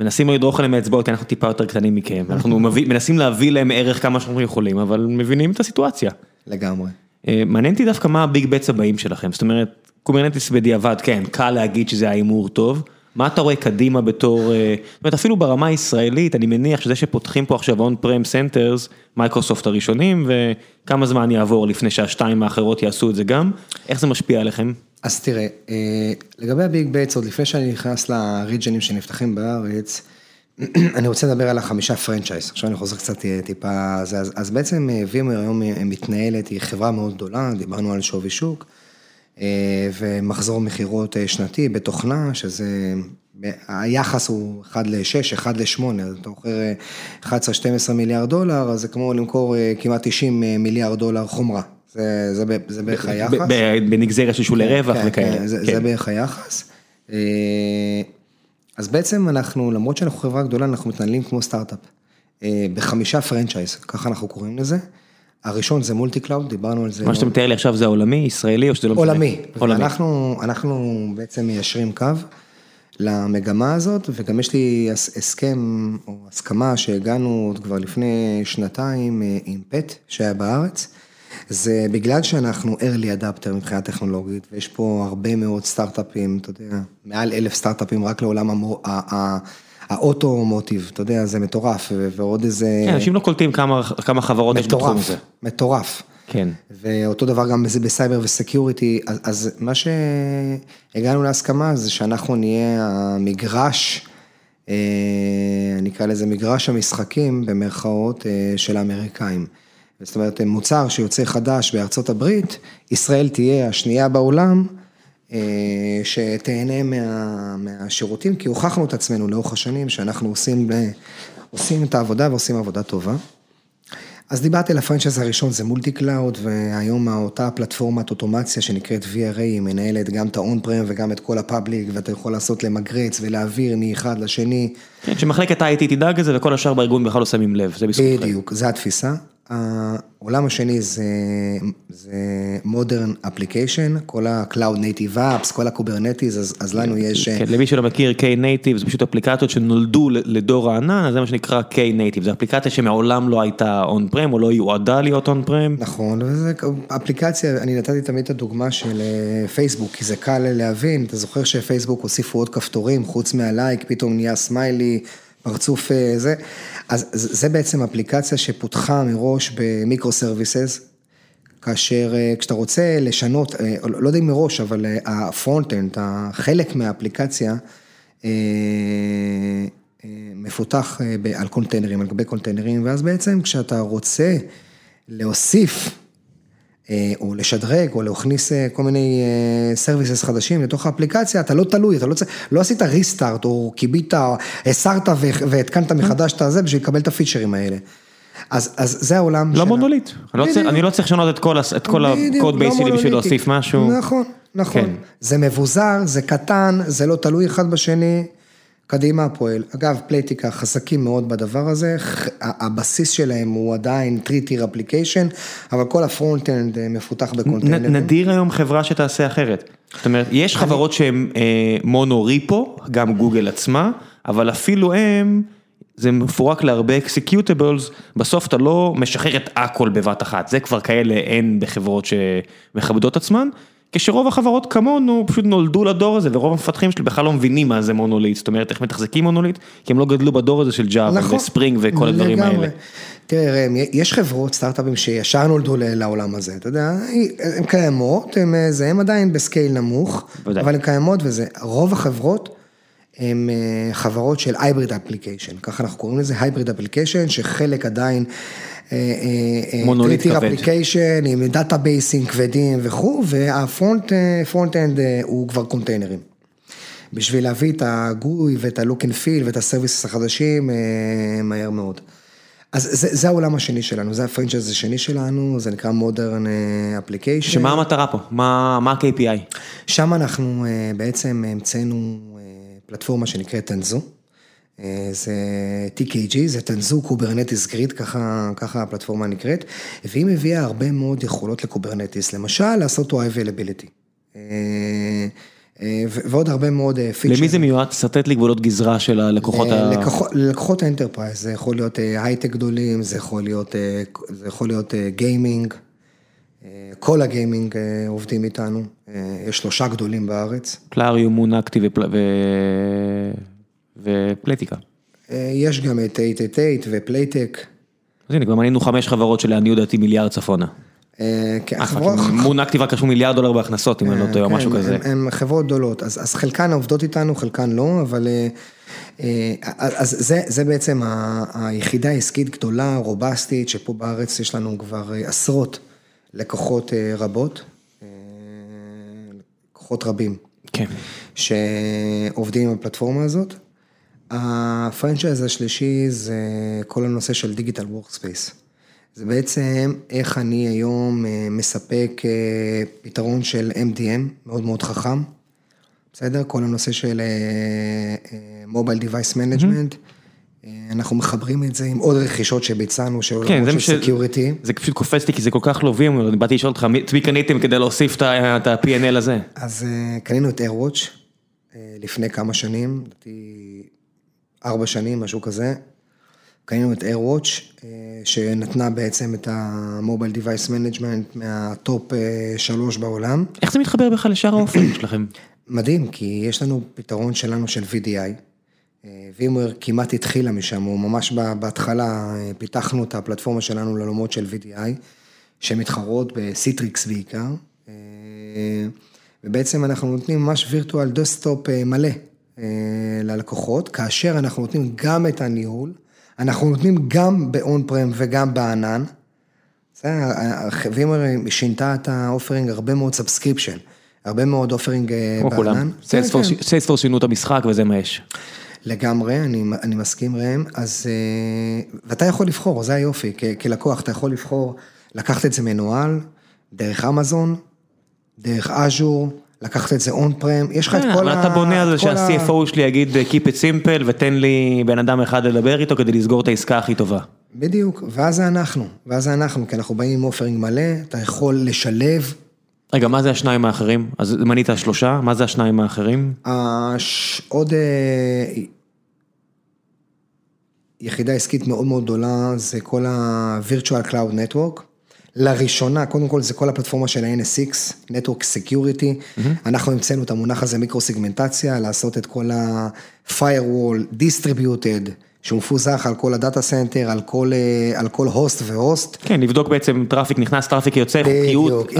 מנסים לדרוך עליהם באצבעות, כי אנחנו טיפה יותר קטנים מכם, אנחנו מנסים להביא להם ערך כמה שאנחנו יכולים, אבל מבינים את הסיטואציה. לגמרי. מעניין אותי דווקא מה ה big bets הבאים שלכם, זאת אומרת, קוברנטיס בדיעבד, כן, קל להגיד שזה ההימור טוב. מה אתה רואה קדימה בתור, זאת אומרת אפילו ברמה הישראלית, אני מניח שזה שפותחים פה עכשיו on-prem centers, מייקרוסופט הראשונים, וכמה זמן יעבור לפני שהשתיים האחרות יעשו את זה גם, איך זה משפיע עליכם? אז תראה, לגבי ה big bets, עוד לפני שאני נכנס לריג'נים שנפתחים בארץ, אני רוצה לדבר על החמישה franchise, עכשיו אני חוזר קצת טיפה, אז בעצם VMware היום מתנהלת, היא חברה מאוד גדולה, דיברנו על שווי שוק. ומחזור מכירות שנתי בתוכנה, שזה, היחס הוא 1 ל-6, 1 ל-8, אז אתה מוכר 11-12 מיליארד דולר, אז זה כמו למכור כמעט 90 מיליארד דולר חומרה, זה, זה, זה בערך היחס. בנגזרת של שולי רווח כן, וכאלה. כן, זה, זה בערך היחס. אז בעצם אנחנו, למרות שאנחנו חברה גדולה, אנחנו מתנהלים כמו סטארט-אפ, בחמישה franchise, ככה אנחנו קוראים לזה. הראשון זה multi-cloud, דיברנו על זה. מה שאתה מתאר לי עכשיו זה עולמי, ישראלי או שזה לא משנה? עולמי. ואנחנו, אנחנו בעצם מיישרים קו למגמה הזאת, וגם יש לי הסכם או הסכמה שהגענו עוד כבר לפני שנתיים עם פט שהיה בארץ. זה בגלל שאנחנו early adapter מבחינה טכנולוגית, ויש פה הרבה מאוד סטארט-אפים, אתה יודע, מעל אלף סטארט-אפים רק לעולם המו... האוטו-מוטיב, אתה יודע, זה מטורף, ועוד איזה... כן, אנשים לא קולטים כמה חברות יש בתחום הזה. מטורף. כן. ואותו דבר גם בסייבר וסקיוריטי, אז מה שהגענו להסכמה זה שאנחנו נהיה המגרש, אני אקרא לזה מגרש המשחקים במרכאות של האמריקאים. זאת אומרת, מוצר שיוצא חדש בארצות הברית, ישראל תהיה השנייה בעולם. שתהנה מה, מהשירותים, כי הוכחנו את עצמנו לאורך השנים שאנחנו עושים, עושים את העבודה ועושים עבודה טובה. אז דיברתי על ה franchise הראשון, זה multi-cloud, והיום אותה פלטפורמת אוטומציה שנקראת VRA, היא מנהלת גם את ה on-prem וגם את כל ה public, ואתה יכול לעשות למגרץ ולהעביר מאחד לשני. כן, שמחלקת IT תדאג לזה וכל השאר בארגון בכלל לא שמים לב, זה בזכותכם. בדיוק, זו התפיסה. העולם השני זה modern application, כל ה-cloud native apps, כל ה-kubernetes, אז לנו יש... כן, למי שלא מכיר K-Native זה פשוט אפליקציות שנולדו לדור הענן, זה מה שנקרא K-Native, זה אפליקציה שמעולם לא הייתה on-prem או לא יועדה להיות on-prem. נכון, וזה אפליקציה, אני נתתי תמיד את הדוגמה של פייסבוק, כי זה קל להבין, אתה זוכר שפייסבוק הוסיפו עוד כפתורים, חוץ מהלייק, פתאום נהיה סמיילי. פרצוף זה, אז זה בעצם אפליקציה שפותחה מראש ב micro services, כאשר כשאתה רוצה לשנות, לא יודע אם מראש, אבל ה front-end, חלק מהאפליקציה, מפותח על קונטיינרים, על גבי קונטיינרים, ואז בעצם כשאתה רוצה להוסיף או לשדרג, או להכניס כל מיני services חדשים לתוך האפליקציה, אתה לא תלוי, אתה לא צריך, לא עשית restart, או כיבית, הסרת והתקנת מחדש את הזה, בשביל לקבל את הפיצ'רים האלה. אז זה העולם לא מונוליט, אני לא צריך לשנות את כל ה code base שלי בשביל להוסיף משהו. נכון, נכון. זה מבוזר, זה קטן, זה לא תלוי אחד בשני. קדימה הפועל, אגב Playtika חזקים מאוד בדבר הזה, הבסיס שלהם הוא עדיין 3-Tier Application, אבל כל ה front-end מפותח בקונטיינרים. נדיר היום חברה שתעשה אחרת, זאת אומרת, יש חברות שהן mono repo, גם גוגל עצמה, אבל אפילו הם, זה מפורק להרבה executables, בסוף אתה לא משחרר את הכל בבת אחת, זה כבר כאלה אין בחברות שמכבדות עצמן. כשרוב החברות כמונו פשוט נולדו לדור הזה ורוב המפתחים שלי בכלל לא מבינים מה זה מונוליט, זאת אומרת איך מתחזקים מונוליט, כי הם לא גדלו בדור הזה של Java ו Spring וכל הדברים האלה. תראה ראם, יש חברות סטארט-אפים שישר נולדו לעולם הזה, אתה יודע, הן קיימות, הן עדיין ב scale נמוך, אבל הן קיימות וזה, רוב החברות הן חברות של hybrid application, ככה אנחנו קוראים לזה hybrid application, שחלק עדיין מונוליט כבד. application עם דאטאבייסים כבדים וכו', וה front end הוא כבר קונטיינרים. בשביל להביא את ה GUI ואת ה look and feel ואת ה services החדשים מהר מאוד. אז זה, זה העולם השני שלנו, זה ה franchise השני שלנו, זה נקרא modern application. שמה המטרה פה? מה ה-KPI? שם אנחנו בעצם המצאנו פלטפורמה שנקראת Tanzu. זה TKG, זה Tanzu Kubernetes Grid, ככה הפלטפורמה נקראת, והיא מביאה הרבה מאוד יכולות ל Kubernetes, למשל לעשות לו availability. אה, ו- ועוד הרבה מאוד פיצ'רים. למי זה מיועד? שרטט לי גבולות גזרה של הלקוחות ה... לקוחות- ה enterprise, זה יכול להיות אה, הייטק גדולים, זה יכול להיות, אה, אה, gaming, אה, כל ה gaming אה, עובדים איתנו, אה, יש שלושה גדולים בארץ. Plarium, Moon Active. ו Playtika. אה, יש גם את 888 ו Playtech. אז הנה, כבר מנינו חמש חברות שלעניות דעתי מיליארד צפונה. כן, Moon Active רק רשמו מיליארד דולר בהכנסות, אם אני לא טועה, או כן, משהו כזה. הם, הם חברות גדולות, אז, חלקן עובדות איתנו, חלקן לא, אבל אז זה, זה בעצם היחידה העסקית גדולה, רובסטית, שפה בארץ יש לנו כבר עשרות לקוחות אה, רבות, אה, לקוחות רבים, כן. שעובדים עם הפלטפורמה הזאת. ה franchise השלישי זה כל הנושא של digital workspace. זה בעצם איך אני היום אה, מספק פתרון של MDM, מאוד מאוד חכם. בסדר? כל הנושא של mobile device management. אה, אנחנו מחברים את זה עם עוד רכישות שביצענו, של כן, זה עולמות של. security. זה פשוט קופץ לי כי זה כל כך לא VMware, אני באתי לשאול אותך, את מי קניתם כדי להוסיף את ה-P&L הזה? אז אה, קנינו את AirWatch אה, לפני כמה שנים, לדעתי ארבע שנים, משהו כזה. קנינו את AirWatch, אה, שנתנה בעצם את ה-Mobile Device Management מה top אה, שלוש בעולם. איך זה מתחבר בכלל לשאר ה offering שלכם? מדהים, כי יש לנו פתרון שלנו של VDI. אה, VMware כמעט התחילה משם, הוא ממש בהתחלה אה, פיתחנו את הפלטפורמה שלנו לעולמות של VDI, שמתחרות ב Citrix בעיקר, אה, ובעצם אנחנו נותנים ממש virtual desktop מלא ללקוחות, כאשר אנחנו נותנים גם את הניהול, אנחנו נותנים גם ב on-prem וגם בענן. VMware שינתה את ה offering הרבה מאוד subscription, הרבה מאוד offering אה, כמו כולם. בענן. כן, כן. שינו את המשחק וזה מה יש. לגמרי, אני, אני מסכים ראם, אז, אה, ואתה יכול לבחור, זה היופי, כ, כלקוח אתה יכול לבחור לקחת את זה מנוהל, דרך אמזון, דרך Azure, לקחת את זה on-prem, יש לך את כן, כל אבל ה... אתה בונה על זה שה-CFO שלי יגיד Keep it simple ותן לי בן אדם אחד לדבר איתו כדי לסגור את העסקה הכי טובה. בדיוק, ואז זה אנחנו, ואז זה אנחנו, כי אנחנו באים עם אופרינג מלא, אתה יכול לשלב, רגע, מה זה השניים האחרים? אז מנית שלושה, מה זה השניים האחרים? הש... עוד אה, יחידה עסקית מאוד מאוד גדולה, זה כל ה-Virtual Cloud Network. לראשונה, קודם כל זה כל הפלטפורמה של ה-NSX, Network Security, mm-hmm. אנחנו המצאנו את המונח הזה מיקרו-סיגמנטציה, לעשות את כל ה-Firewall Distributed, שהוא מפוזר על כל ה data center, על כל, אה, על כל host ו host. כן, לבדוק בעצם traffic נכנס, traffic יוצא, חוקיות. בדיוק,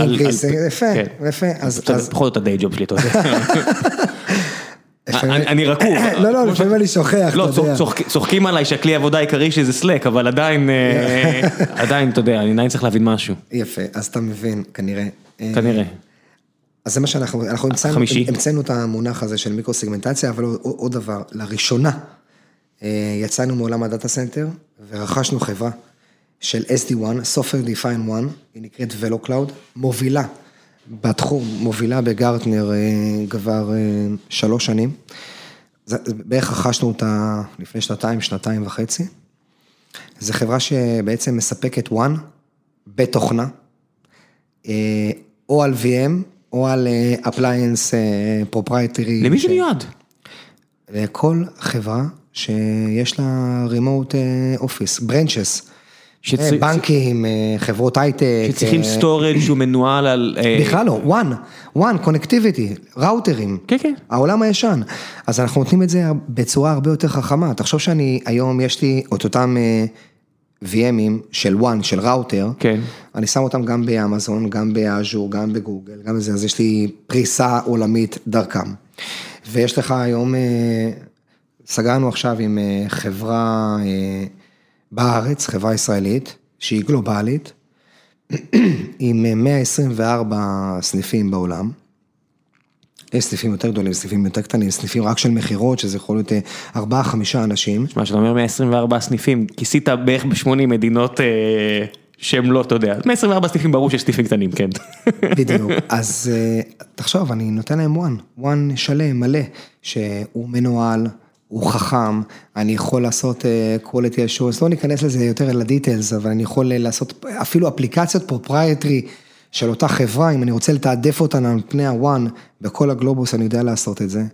יפה, כן. יפה, אז, אתה יודע, אז, פחות או יותר דיי ג'וב שלי, אתה יודע. אני- רקוב. לא, לא, לפעמים אני שוכח, לא, אתה יודע. צוחק- צוחקים עליי שהכלי עבודה העיקרי שלי זה Slack, אבל עדיין, אה, עדיין, אתה יודע, אני עדיין צריך להבין משהו, יפה, אז אתה מבין, כנראה. אה, כנראה. אז זה מה שאנחנו, אנחנו המצאנו, את המונח הזה של מיקרו-סיגמנטציה, אבל עוד, דבר, לראשונה יצאנו מעולם ה data center ורכשנו חברה של SD-WAN, Software Define WAN, היא נקראת VeloCloud, מובילה בתחום, מובילה ב Gartner אה, כבר אה, שלוש שנים. זה- בערך רכשנו אותה לפני שנתיים, שנתיים וחצי. זו חברה שבעצם מספקת WAN בתוכנה, אה, או על VM, או על אה, appliance proprietary. למי זה מיועד? לכל חברה שיש לה remote office, branches. אה, בנקים, אה, חברות הייטק. שצריכים אה, storage שהוא מנוהל על... אה, בכלל לא, WAN, WAN, connectivity, ראוטרים. כן, כן. העולם הישן. אז אנחנו נותנים את זה בצורה הרבה יותר חכמה. תחשוב שאני, היום יש לי את אותם אה, VM ים של WAN, של ראוטר. כן. אני שם אותם גם באמזון, גם באז'ור, גם בגוגל, גם בזה, אז יש לי פריסה עולמית דרכם. ויש לך היום, אה, סגרנו עכשיו עם אה, חברה אה, בארץ, חברה ישראלית, שהיא גלובלית, עם אה, 124 סניפים בעולם. יש סניפים יותר גדולים, סניפים יותר קטנים, סניפים רק של מכירות, שזה יכול להיות אה, ארבעה, חמישה אנשים. מה שאתה אומר 124 סניפים, כיסית בערך ב-80 מדינות שהם לא, אתה יודע, 124 סניפים ברור שיש סניפים קטנים, כן. בדיוק, אז אה, תחשוב, אני נותן להם WAN, WAN שלם, מלא, שהוא מנוהל, הוא חכם, אני יכול לעשות אה, quality assurance, לא ניכנס לזה יותר ל details, אבל אני יכול אה, לעשות אפילו אפליקציות proprietary של אותה חברה, אם אני רוצה לתעדף אותה על פני ה WAN, בכל הגלובוס אני יודע לעשות את זה.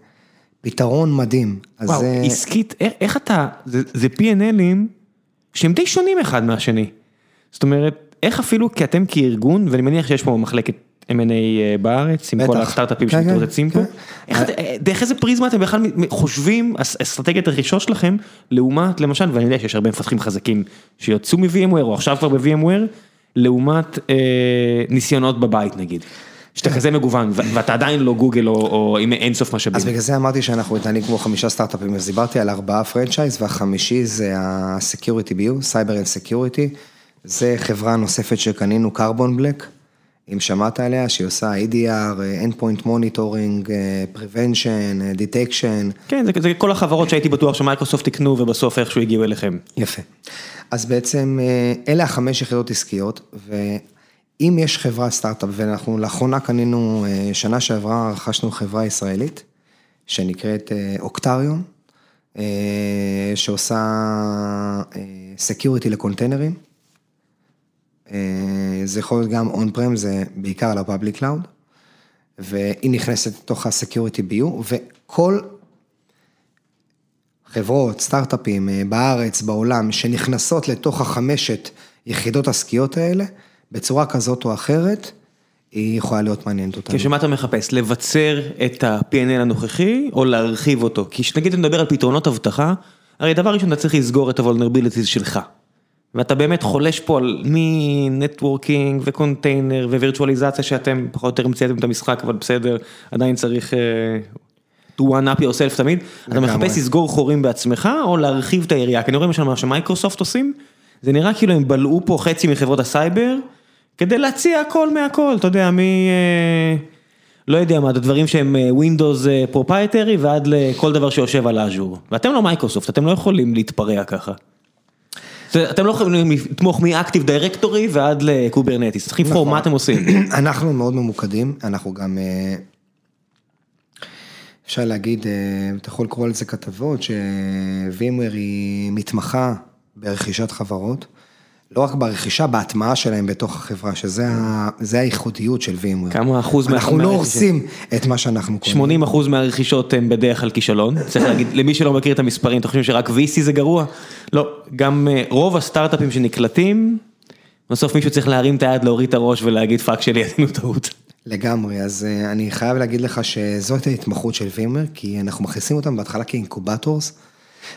פתרון מדהים. אז וואו, זה- עסקית, איך, איך אתה, זה, זה P&L ים שהם די שונים אחד מהשני. זאת אומרת, איך אפילו, כי אתם כארגון, ואני מניח שיש פה מחלקת M&A אה, בארץ, עם כל. הסטארט-אפים כן, כן, שמתרוצצים פה, כן. אה, דרך איזה פריזמה אתם בכלל חושבים, אס- אסטרטגיית הרכישות שלכם, לעומת, למשל, ואני יודע שיש הרבה מפתחים חזקים שיצאו מ-VMware, או עכשיו כבר ב-VMware, לעומת אה, ניסיונות בבית נגיד. שאתה כזה מגוון, ואתה עדיין לא גוגל או, או עם אינסוף משאבים. אז בגלל זה אמרתי שאנחנו מתנהלים כמו חמישה סטארט-אפים, אז דיברתי על ארבעה פרנצ'ייז, והחמישי זה ה-Security BU, Cyber and Security, זה חברה נוספת שקנינו, Carbon Black, אם שמעת עליה, שהיא עושה EDR, Endpoint Monitoring, אה, Prevention, אה, Detection, כן, זה, זה כל החברות שהייתי בטוח שמייקרוסופט יקנו ובסוף איכשהו הגיעו אליכם. יפה. אז בעצם אה, אלה החמש יחידות עסקיות, ואם יש חברת סטארט-אפ, ואנחנו לאחרונה קנינו, שנה שעברה רכשנו חברה ישראלית, שנקראת אוקטריון, אה, שעושה security לקונטיינרים. אה, זה יכול להיות גם on-prem, זה בעיקר על ה public cloud, והיא נכנסת לתוך ה Security BU, וכל חברות, סטארט-אפים אה, בארץ, בעולם, שנכנסות לתוך החמשת יחידות עסקיות האלה, בצורה כזאת או אחרת, היא יכולה להיות מעניינת אותנו. כש... מה אתה מחפש? לבצר את ה P&L הנוכחי או להרחיב אותו? כי כשנגיד אתה מדבר על פתרונות אבטחה, הרי דבר ראשון אתה צריך לסגור את ה vulnerabilities שלך. ואתה באמת חולש פה על מ networking ו container ווירטואליזציה שאתם פחות או יותר המצאתם את המשחק, אבל בסדר, עדיין צריך אה, to one up yourself תמיד. אתה לגמרי. מחפש לסגור חורים בעצמך או להרחיב את היריעה? כי אני רואה למשל מה שמייקרוסופט עושים, זה נראה כאילו הם בלעו פה חצי מחברות הסייבר, כדי להציע הכל מהכל, אתה יודע, מ... אה, לא יודע מה, דברים שהם אה, Windows proprietary ועד לכל דבר שיושב על אז'ור. ואתם לא מייקרוסופט, אתם לא יכולים להתפרע ככה. אתם לא יכולים לתמוך מ Active Directory ועד לקוברנטיס, צריך לבחור נכון. מה אתם עושים. אנחנו מאוד ממוקדים, אנחנו גם, אה, אפשר להגיד, אה, אתה יכול לקרוא לזה כתבות, שווימוור היא מתמחה ברכישת חברות, לא רק ברכישה, בהטמעה שלהם בתוך החברה, שזה הייחודיות של VMware. כמה אחוז מה- אנחנו לא? הורסים את מה שאנחנו קונים. 80 אחוז מהרכישות הם בדרך כלל כישלון, צריך להגיד, למי שלא מכיר את המספרים, אתם חושבים שרק VC זה גרוע? לא, גם אה, רוב הסטארט-אפים שנקלטים, בסוף מישהו צריך להרים את היד, להוריד את הראש ולהגיד פאק שלי, עשינו טעות. לגמרי, אז אה, אני חייב להגיד לך שזאת ההתמחות של VMware, כי אנחנו מכניסים אותם בהתחלה כ incubators,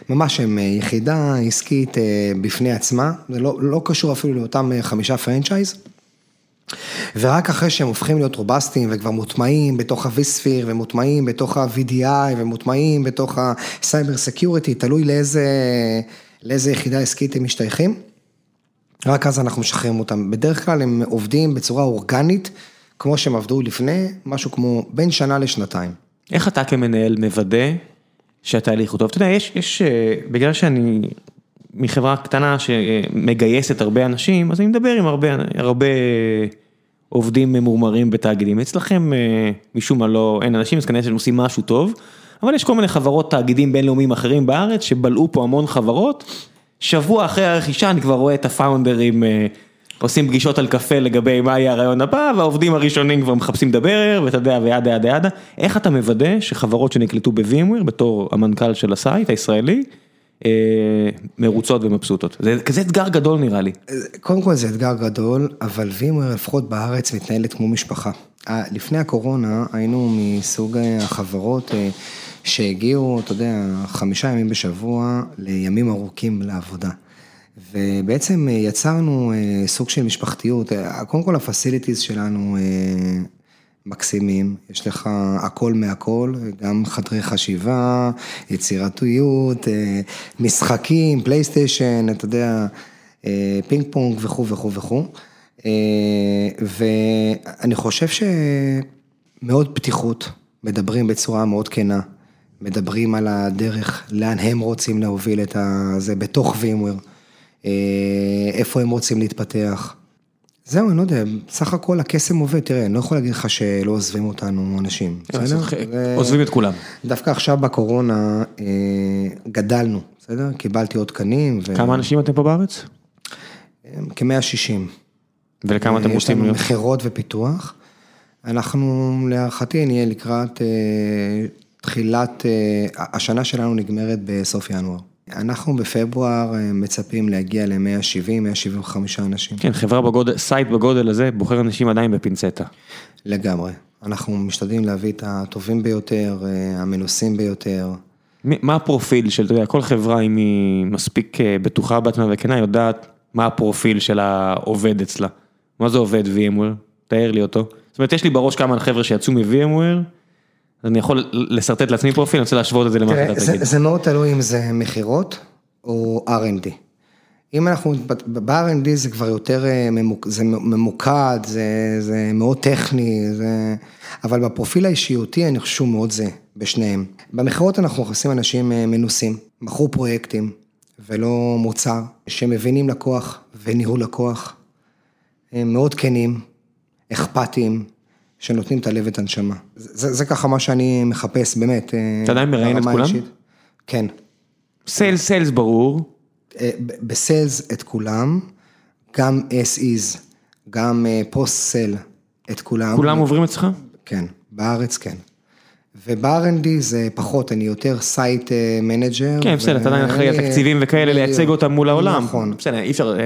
ממש הם אה, יחידה עסקית אה, בפני עצמה, זה לא, לא קשור אפילו לאותם אה, חמישה פרנצ'ייז. ורק אחרי שהם הופכים להיות רובסטיים וכבר מוטמעים בתוך ה-vSphere ומוטמעים בתוך ה-VDI ומוטמעים בתוך ה-Cyber Security, תלוי לאיזה, לאיזה יחידה עסקית הם משתייכים. רק אז אנחנו משחררים אותם. בדרך כלל הם עובדים בצורה אורגנית, כמו שהם עבדו לפני, משהו כמו בין שנה לשנתיים. איך אתה כמנהל מוודא שהתהליך הוא טוב? אתה יודע, יש, יש, אה, בגלל שאני מחברה קטנה שמגייסת הרבה אנשים, אז אני מדבר עם הרבה, הרבה עובדים ממורמרים בתאגידים. אצלכם אה, משום מה לא, אין אנשים, אז כנראה שהם עושים משהו טוב, אבל יש כל מיני חברות, תאגידים בינלאומיים אחרים בארץ, שבלעו פה המון חברות. שבוע אחרי הרכישה אני כבר רואה את הפאונדרים אה, עושים פגישות על קפה לגבי מה יהיה הרעיון הבא, והעובדים הראשונים כבר מחפשים לדבר, ואתה יודע, וידה ידה ידה. איך אתה מוודא שחברות שנקלטו ב VMware, בתור המנכ"ל של ה site הישראלי, אה, מרוצות ומבסוטות? זה כזה אתגר גדול נראה לי. קודם כל זה אתגר גדול, אבל VMware לפחות בארץ מתנהלת כמו משפחה. אה, לפני הקורונה היינו מסוג אה, החברות אה, שהגיעו, אתה יודע, חמישה ימים בשבוע לימים ארוכים לעבודה. ובעצם אה, יצרנו אה, סוג של משפחתיות, אה, קודם כל ה facilities שלנו מקסימים, יש לך הכל מהכל, גם חדרי חשיבה, יצירתיות, משחקים, פלייסטיישן, אתה יודע, פינג פונג וכו' וכו' וכו'. ואני חושב שמאוד פתיחות, מדברים בצורה מאוד כנה, מדברים על הדרך, לאן הם רוצים להוביל את זה בתוך VMware, איפה הם רוצים להתפתח. זהו, אני לא יודע, סך הכל הקסם עובד, תראה, אני לא יכול להגיד לך שלא עוזבים אותנו אנשים, בסדר? ו- עוזבים את כולם. דווקא עכשיו בקורונה אה, גדלנו, בסדר? קיבלתי עוד תקנים. כמה אנשים אתם פה בארץ? כ-160. ולכמה אתם יש רוצים לנו להיות? מכירות ופיתוח. אנחנו להערכתי נהיה לקראת אה, תחילת, אה, השנה שלנו נגמרת בסוף ינואר. אנחנו בפברואר אה, מצפים להגיע ל-170-175 אנשים. כן, חברה בגודל, site בגודל הזה, בוחר אנשים עדיין בפינצטה. לגמרי. אנחנו משתדלים להביא את הטובים ביותר, אה, המנוסים ביותר. מה הפרופיל של, אתה יודע, כל חברה אם היא מספיק אה, בטוחה בעצמה וכנה, יודעת מה הפרופיל של העובד אצלה. מה זה עובד VMware? תאר לי אותו. זאת אומרת, יש לי בראש כמה חבר'ה שיצאו מ VMware, אני יכול לשרטט לעצמי פרופיל, אני רוצה להשוות את זה למה שאתה זה, תגיד. זה מאוד תלוי אם זה מכירות או R&D. אם אנחנו, ב-R&D זה כבר יותר אה, ממוק, זה ממוקד, זה, זה מאוד טכני, זה, אבל בפרופיל האישיותי אני חושב שהוא מאוד זהה בשניהם. במכירות אנחנו מכניסים אנשים אה, מנוסים, מכרו פרויקטים ולא מוצר, שמבינים לקוח וניהול לקוח, הם מאוד כנים, אכפתיים, שנותנים את הלב ואת הנשמה. זה, זה ככה מה שאני מחפש, באמת. אה, אתה עדיין מראיין את כולם? האישית. כן. sales, sales ברור, אה, ב sales את כולם, גם SEs, גם post-sale את כולם. כולם עוברים אצלך? כן, בארץ כן. וב R&D זה פחות, אני יותר site manager. כן, בסדר, אתה עדיין אחראי על תקציבים וכאלה, לייצג אותם מול העולם. נכון. בסדר, אי אפשר, אה,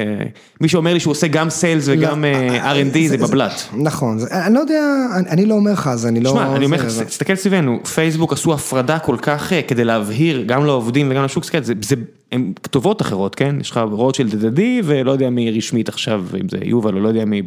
מי שאומר לי שהוא עושה גם sales וגם אה, R&D זה בבל"ת. נכון, אני לא יודע, אני- לא אומר לך, אז אני לא... שמע, אני אומר לך, תסתכל סביבנו, פייסבוק עשו הפרדה כל כך אה, כדי להבהיר גם לעובדים וגם לשוק, זה, הם כתובות אחרות, כן? יש לך רוטשילד הדדי ולא יודע מי רשמית עכשיו, אם זה יובל או לא יודע מי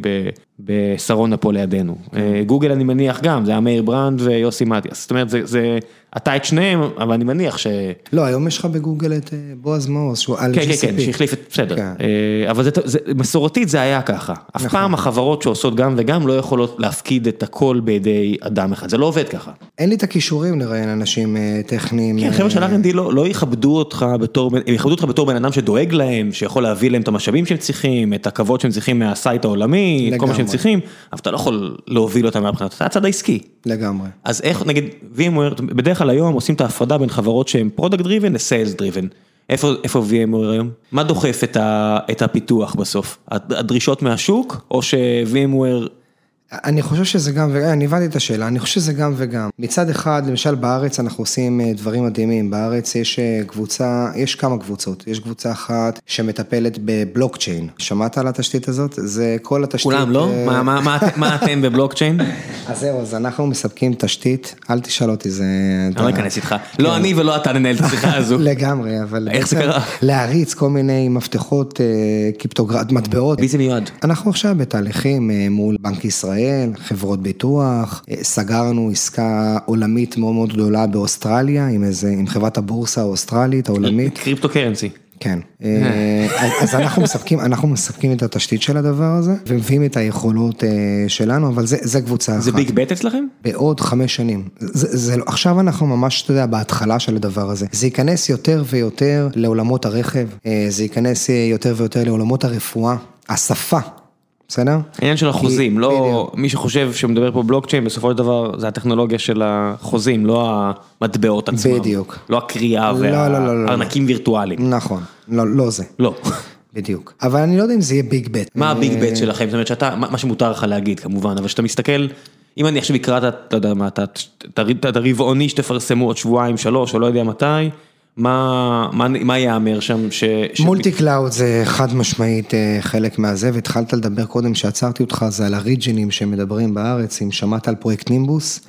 בשרונה פה לידינו. אה, גוגל אני מניח גם, זה היה מאיר ברנד ויוסי מתיאס. זאת אומרת, זה, זה, אתה את שניהם, אבל אני מניח ש... לא, היום יש לך בגוגל את אה, בועז מעוז, שהוא על כן, כן, GCP. כן, שהחליף את, בסדר, כן. אה, אבל זה, זה, מסורתית זה היה ככה, אף פעם החברות שעושות גם וגם לא יכולות להפקיד את הכל בידי אדם אחד, זה לא עובד ככה. אין לי את הכישורים לראיין אנשים אה, טכניים. כן, חבר'ה של R&D לא, לא יכבדו אותך בתור, הם יכבדו אותך בתור בן אדם שדואג להם, שיכול להביא להם את המשאבים שהם צריכים, את הכבוד שהם צריכים מה site העולמי, את כל מה שהם לגמרי. צריכים, אבל אתה לא יכול להוביל אותם מהבחינת, אתה הצד העסקי. לגמרי. אז איך, נגיד, VMware, בדרך כלל היום עושים את ההפרדה בין חברות שהן product ל sales driven. איפה, איפה VMware היום? מה דוחף את, ה, את הפיתוח בסוף? הדרישות מהשוק, או ש VMware, אני חושב שזה גם וגם, אני הבנתי את השאלה, אני חושב שזה גם וגם. מצד אחד, למשל בארץ אנחנו עושים אה, דברים מדהימים, בארץ יש אה, קבוצה, יש כמה קבוצות, יש קבוצה אחת שמטפלת בבלוקצ'יין, שמעת על התשתית הזאת? זה כל התשתית... כולם לא? אה, מה, מה, מה, מה אתם בבלוקצ'יין? אז זהו, אז אנחנו מספקים תשתית, אל תשאל אותי, זה... אני לא אכנס איתך. לא אני ולא אתה ננהל את השיחה הזו. לגמרי, אבל איך זה קרה? להריץ כל מיני מפתחות, קריפטוגרפיות, מטבעות. מי זה מיועד? אנחנו עכשיו בתהליכים מול בנק ישראל, חברות ביטוח, אה, סגרנו עסקה עולמית מאוד מאוד גדולה באוסטרליה, עם איזה, עם חברת הבורסה האוסטרלית העולמית, קריפטו קרנסי. כן. אה, אז אנחנו מספקים, אנחנו מספקים את התשתית של הדבר הזה, ומביאים את היכולות אה, שלנו, אבל זה, זה קבוצה אחת. זה ביג בט אצלכם? בעוד חמש שנים. זה, זה, לא- עכשיו אנחנו ממש, אתה יודע, בהתחלה של הדבר הזה. זה ייכנס יותר ויותר לעולמות הרכב, אה, זה ייכנס אה, יותר ויותר לעולמות הרפואה, השפה, בסדר? העניין של החוזים, כי- לא בדיוק. מי שחושב שמדבר פה בלוקצ'יין, בסופו של דבר זה הטכנולוגיה של החוזים, לא המטבעות עצמם. בדיוק. לא הקריאה לא, לא, לא, לא. והארנקים וירטואליים. נכון, לא, זה, לא. בדיוק. אבל אני לא יודע אם זה יהיה ביג בט. מה הביג בט שלכם? זאת אומרת שאתה, מה שמותר לך להגיד כמובן, אבל כשאתה מסתכל, אם אני עכשיו אקרא את הרבעוני שתפרסמו עוד שבועיים, שלוש, או לא יודע מתי, מה מה- מה ייאמר שם? ש- multi-cloud זה חד משמעית אה, חלק מהזה, והתחלת לדבר קודם שעצרתי אותך, זה על ה region ים שמדברים בארץ, אם שמעת על פרויקט נימבוס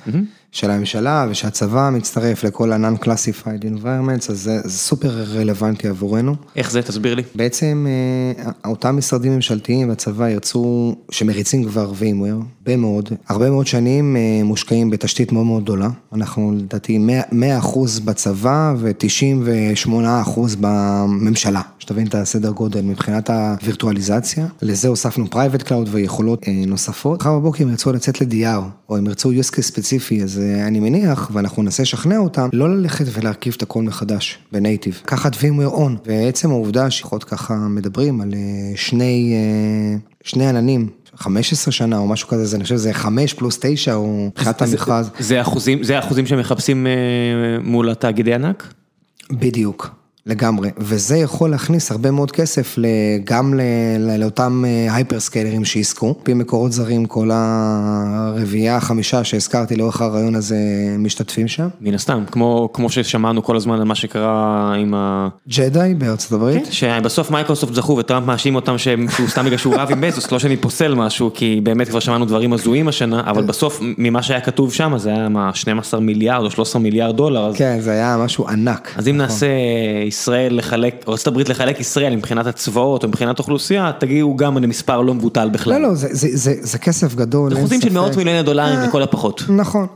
של הממשלה ושהצבא מצטרף לכל ה non-classified environments, אז זה, זה סופר רלוונטי עבורנו. איך זה? תסביר לי. בעצם אה, אותם משרדים ממשלתיים והצבא ירצו, שמריצים כבר VMware, הרבה מאוד, הרבה מאוד שנים אה, מושקעים בתשתית מאוד מאוד גדולה. אנחנו לדעתי 100 100 אחוז בצבא ו-98 אחוז בממשלה, שתבין את הסדר גודל מבחינת הווירטואליזציה. לזה הוספנו private cloud ויכולות אה, נוספות. מחר בבוקר הם ירצו לצאת ל-DR, או הם ירצו use case ספציפי, אז אה, אני מניח, ואנחנו ננסה לשכנע אותם, לא ללכת ולהרכיב את הכל מחדש בנייטיב. לקחת VMware on, ועצם העובדה שלפחות ככה מדברים על אה, שני, אה, שני עננים. 15 שנה או משהו כזה, זה, אני חושב שזה 5 פלוס 9 או מבחינת המכרז. זה אחוזים, זה אחוזים שמחפשים מול התאגידי ענק? בדיוק. לגמרי, וזה יכול להכניס הרבה מאוד כסף גם לאותם הייפרסקיילרים שיזכו. על פי מקורות זרים, כל הרביעייה, החמישה שהזכרתי לאורך הריאיון הזה משתתפים שם. מן הסתם, כמו, כמו ששמענו כל הזמן על מה שקרה עם ה... ג'דיי בארצות הברית. כן, שבסוף מייקרוסופט זכו וטראמפ מאשים אותם שהם, שהוא סתם בגלל שהוא רב עם בזוס, לא שאני פוסל משהו, כי באמת כבר שמענו דברים הזויים השנה, אבל בסוף ממה שהיה כתוב שם זה היה מה, 12 מיליארד או 13 מיליארד דולר. כן, זה היה משהו ענק. אז אם נכון. נעשה ישראל לחלק, הברית לחלק ישראל מבחינת הצבאות או מבחינת אוכלוסייה, תגיעו גם למספר לא מבוטל בכלל. לא, לא, זה, זה, זה, זה כסף גדול, זה חוזים של מאות מיליוני דולרים אה, לכל הפחות. נכון,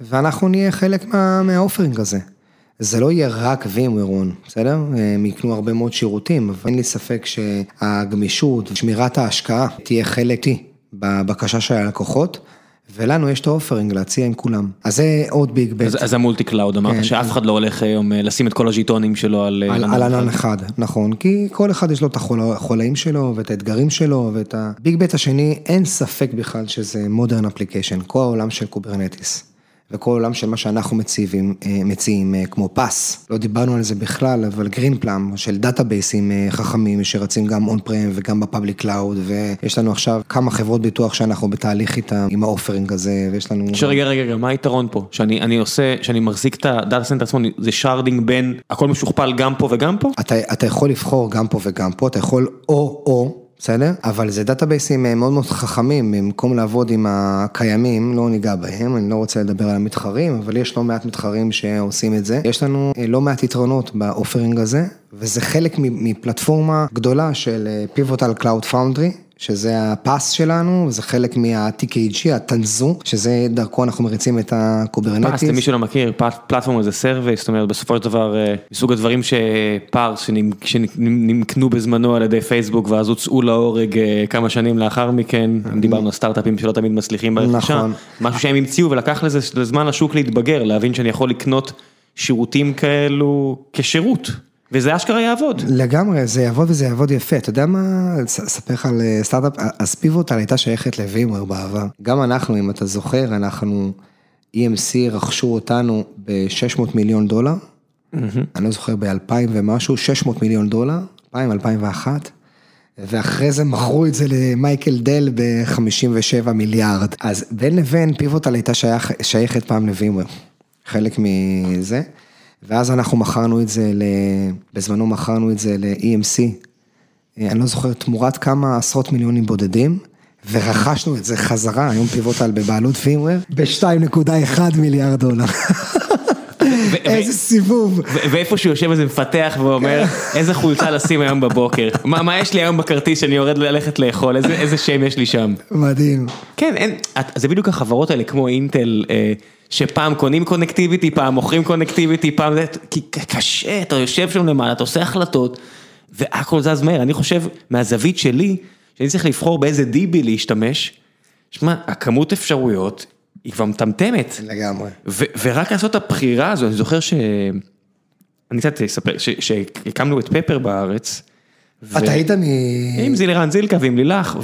ואנחנו נהיה חלק מה, מהאופרינג הזה. זה לא יהיה רק VMware בסדר? הם יקנו הרבה מאוד שירותים, אבל אין לי ספק שהגמישות, שמירת ההשקעה, תהיה חלק בבקשה של הלקוחות. ולנו יש את ה offering להציע עם כולם. אז זה עוד big bet. אז ה multi cloud, אמרת כן. שאף אחד לא הולך היום אה, לשים את כל הז'יטונים שלו על על, על ענן אחד, נכון, כי כל אחד יש לו את החולאים שלו ואת האתגרים שלו ואת ה big bet השני, אין ספק בכלל שזה modern application, כל העולם של Kubernetes. וכל עולם של מה שאנחנו מציבים, אה, מציעים, אה, כמו PaaS, לא דיברנו על זה בכלל, אבל Greenplum של databaseים אה, חכמים שרצים גם on-prem וגם ב public cloud, ויש לנו עכשיו כמה חברות ביטוח שאנחנו בתהליך איתם, עם ה offering הזה, ויש לנו... שרגע, רגע, רגע, מה היתרון פה? שאני עושה, שאני מחזיק את ה data center עצמו, זה sharding בין הכל משוכפל גם פה וגם פה? אתה, אתה יכול לבחור גם פה וגם פה, אתה יכול או-או. בסדר? אבל זה databaseים אה, מאוד מאוד חכמים, במקום לעבוד עם הקיימים, לא ניגע בהם, אני לא רוצה לדבר על המתחרים, אבל יש לא מעט מתחרים שעושים את זה. יש לנו אה, לא מעט יתרונות ב offering הזה, וזה חלק מפלטפורמה גדולה של Pivotal Cloud Foundry. שזה ה PaaS שלנו, זה חלק מה-TKG, ה Tanzu, שזה דרכו אנחנו מריצים את ה Kubernetes. PaaS, למי שלא מכיר, platform as a service, זאת אומרת בסופו של דבר, אה, מסוג הדברים שפארס, שנקנו בזמנו על ידי פייסבוק ואז הוצאו להורג אה, כמה שנים לאחר מכן, אם דיברנו על סטארט-אפים שלא תמיד מצליחים ברכישה, נכון. משהו שהם המציאו ולקח לזה זמן לשוק להתבגר, להבין שאני יכול לקנות שירותים כאלו כשירות. וזה אשכרה יעבוד. לגמרי, זה יעבוד וזה יעבוד יפה. אתה יודע מה, אספר לך על אה, סטארט-אפ, אז Pivotal הייתה שייכת ל VMware בעבר. גם אנחנו, אם אתה זוכר, אנחנו, EMC רכשו אותנו ב-600 מיליון דולר. אני לא זוכר, ב-2000 ומשהו, 600 מיליון דולר, 2000, 2001. ואחרי זה מכרו את זה למייקל דל ב-57 מיליארד. אז בין לבין פיבוטל הייתה שייך, שייכת פעם לווימר. חלק מזה. ואז אנחנו מכרנו את זה, בזמנו מכרנו את זה ל-EMC, אה, אני לא זוכר תמורת כמה עשרות מיליונים בודדים, ורכשנו את זה חזרה, היום פיבוטל בבעלות פימוור, ב-2.1 מיליארד דולר. איזה סיבוב. ואיפה שהוא יושב איזה מפתח ואומר, איזה חולצה לשים היום בבוקר, מה יש לי היום בכרטיס שאני יורד ללכת לאכול, איזה שם יש לי שם. מדהים. כן, זה בדיוק החברות האלה כמו אינטל. שפעם קונים קונקטיביטי, פעם מוכרים קונקטיביטי, פעם זה, כי קשה, אתה יושב שם למעלה, אתה עושה החלטות, והכל זז מהר. אני חושב, מהזווית שלי, שאני צריך לבחור באיזה דיבי להשתמש, שמע, הכמות אפשרויות היא כבר מטמטמת. לגמרי. ורק לעשות את הבחירה הזו, אני זוכר ש... אני קצת אספר, שהקמנו את פפר בארץ, אתה היית מ... עם זילירן זילקה ועם לילך,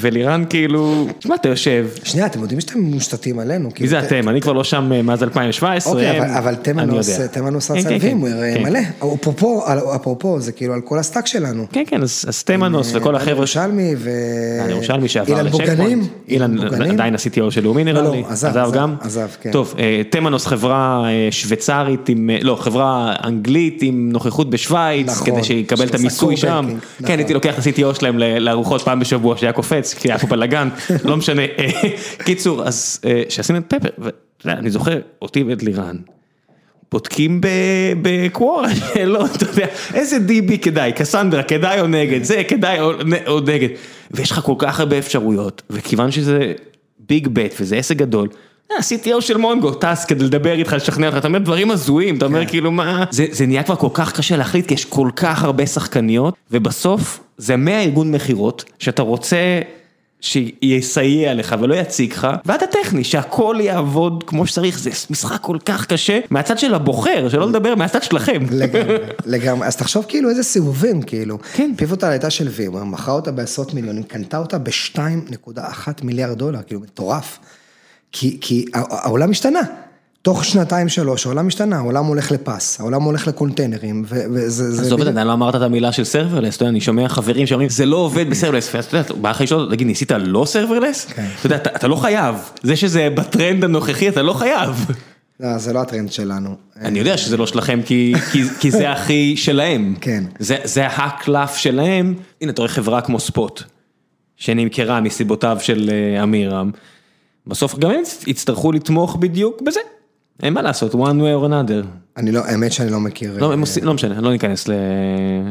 ולירן כאילו, תשמע, אתה יושב. שנייה, אתם יודעים שאתם מושתתים עלינו. מי זה אתם? אני כבר לא שם אה, מאז 2017. אוקיי, אבל תמנוס רצה לווים, מלא. אפרופו, זה כאילו על כל הסטאק שלנו. כן, כן, אז תמנוס וכל החבר'ה. ירושלמי ו... ירושלמי שעבר אילן בוגנים. אילן עדיין ה-CTO של לאומי נראה לא, לי. לא, עזב גם. עזב, כן. טוב, אה, תמנוס חברה אה, שוויצרית עם, לא, חברה אנגלית עם נוכחות בשוויץ, נכון. כדי שיקבל את המיסוי שם. שם, כן נכון. הייתי לוקח את ה-CTO שלהם לארוחות פעם בשבוע שהיה קופץ, כי היה פה בלאגן, לא משנה. קיצור, אז אה, שעשינו את פפר, ואני זוכר אותי ואת לירן. בודקים בקוורה לא, אתה יודע, איזה DB כדאי, קסנדרה כדאי או נגד, זה כדאי או נגד, ויש לך כל כך הרבה אפשרויות, וכיוון שזה ביג בט וזה עסק גדול, ה-CTO של מונגו טס כדי לדבר איתך, לשכנע אותך, אתה אומר דברים הזויים, אתה אומר כן. כאילו מה, זה נהיה כבר כל כך קשה להחליט, כי יש כל כך הרבה שחקניות, ובסוף זה מהארגון מכירות, שאתה רוצה שיסייע לך ולא יציג לך, ועד הטכני, שהכל יעבוד כמו שצריך, זה משחק כל כך קשה, מהצד של הבוחר, שלא לדבר מהצד שלכם. לגמרי, לגמרי, אז תחשוב כאילו איזה סיבובים, כאילו, כן. פיבוטל הייתה של וימר, מכרה אותה בעשרות מיליונים, קנתה אותה ב-2.1 מיליארד דולר, כאילו מטורף. כי, כי העולם השתנה. תוך שנתיים שלוש העולם השתנה, העולם הולך לפס, העולם הולך לקונטיינרים, וזה... זה עזוב זה, לא אמרת את המילה של serverless, אתה יודע, אני שומע חברים שאומרים, זה לא עובד ב serverless, ואתה יודע, בא לך לשאול, תגיד, ניסית לא serverless? כן. אתה יודע, אתה אתה לא חייב, זה שזה בטרנד הנוכחי, אתה לא חייב. לא, זה לא הטרנד שלנו. אני יודע שזה לא שלכם, כי, כי, כי זה הכי שלהם. כן. זה, זה הקלף שלהם. הנה, אתה רואה חברה כמו Spot, שנמכרה מסיבותיו של אה, עמירם. בסוף גם הם יצטרכו לתמוך בדיוק בזה. אין מה לעשות, one way or another. אני לא, האמת שאני לא מכיר. לא, אה, הם עושים, לא משנה, לא ניכנס ל...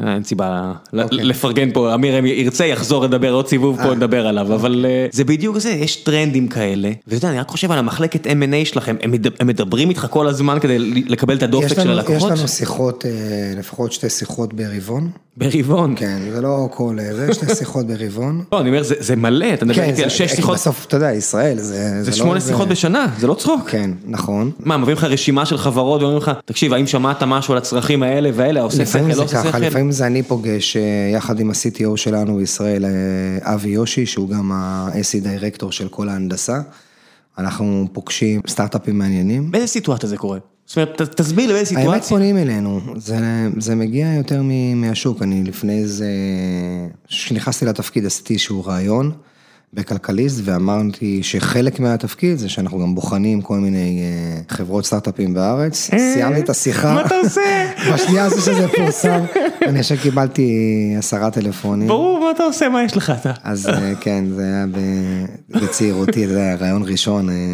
אין סיבה אוקיי. לפרגן פה, אמיר ירצה יחזור לדבר עוד סיבוב פה נדבר עליו, אבל אה, זה בדיוק זה, יש טרנדים כאלה, ואתה יודע, אני רק חושב על המחלקת M&A שלכם, הם מד- הם מדברים איתך כל הזמן כדי לקבל את הדופק של הלקוחות? יש לנו שיחות, אה, לפחות שתי שיחות ברבעון. ברבעון. כן, זה לא כל אה, זה, שתי שיחות ברבעון. לא, אני אומר, זה זה מלא, אתה מדבר כן, איתי על זה- שש שיחות, בסוף, אתה יודע, ישראל, זה... זה לא שמונה איזה- שיחות בשנה, זה לא צחוק. כן, נכון. מה, מביאים לך רשימה של חברות ואומרים לך, תקשיב, האם שמעת משהו על הצרכים האלה והאלה, עושה שכל, לפעמים לא זה עושה ככה, שכל? לפעמים זה אני פוגש אה, יחד עם ה-CTO שלנו בישראל, אה, אבי יושי, שהוא גם ה-SE דירקטור של כל ההנדסה. אנחנו פוגשים סטארט-אפים מעניינים. באיזה סיטואציה זה קורה? זאת אומרת, תסביר לי באיזה האמת סיטואציה. פונים אלינו, זה, זה מגיע יותר מהשוק, אני לפני זה, כשנכנסתי לתפקיד עשיתי איזשהו ריאיון בכלכליסט ואמרתי שחלק מהתפקיד זה שאנחנו גם בוחנים כל מיני אה, חברות סטארט-אפים בארץ, סיימתי את השיחה, מה אתה עושה? בשנייה הזו שזה פורסם, אני עכשיו קיבלתי עשרה טלפונים. ברור, מה אתה עושה, מה יש לך אתה? אז אה, כן, זה היה בצעירותי, זה היה ריאיון ראשון, אה,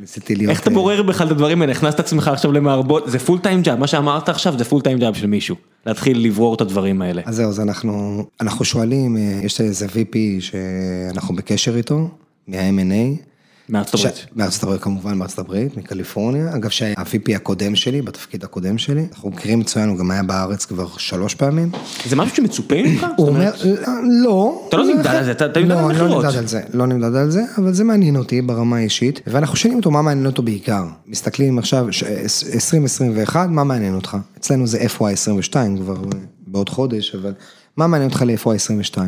ניסיתי להיות... איך אתה אה, בורר בכלל את הדברים האלה? הכנסת עצמך עכשיו למערבולת, זה full time job, מה שאמרת עכשיו זה full time job של מישהו. להתחיל לברור את הדברים האלה. אז זהו, אז אנחנו, אנחנו שואלים, אה, יש איזה VP שאנחנו בקשר איתו, מה-M&A. מארצות הברית. מארצות הברית כמובן, מארצות הברית, מקליפורניה. אגב, שה-VP הקודם שלי, בתפקיד הקודם שלי, אנחנו מכירים מצוין, הוא גם היה בארץ כבר שלוש פעמים. זה משהו שמצופה ממך? הוא אומר, אומרת, לא. אתה לא נמדד על זה, אתה- נמדד על לא, אני מכירות. לא נמדד על זה, לא נמדד על זה, אבל זה מעניין אותי ברמה האישית, ואנחנו שואלים אותו מה מעניין אותו בעיקר. מסתכלים עכשיו, ש- 2021, מה מעניין אותך? אצלנו זה FY22 כבר אה, בעוד חודש, אבל מה מעניין אותך ל-FY22?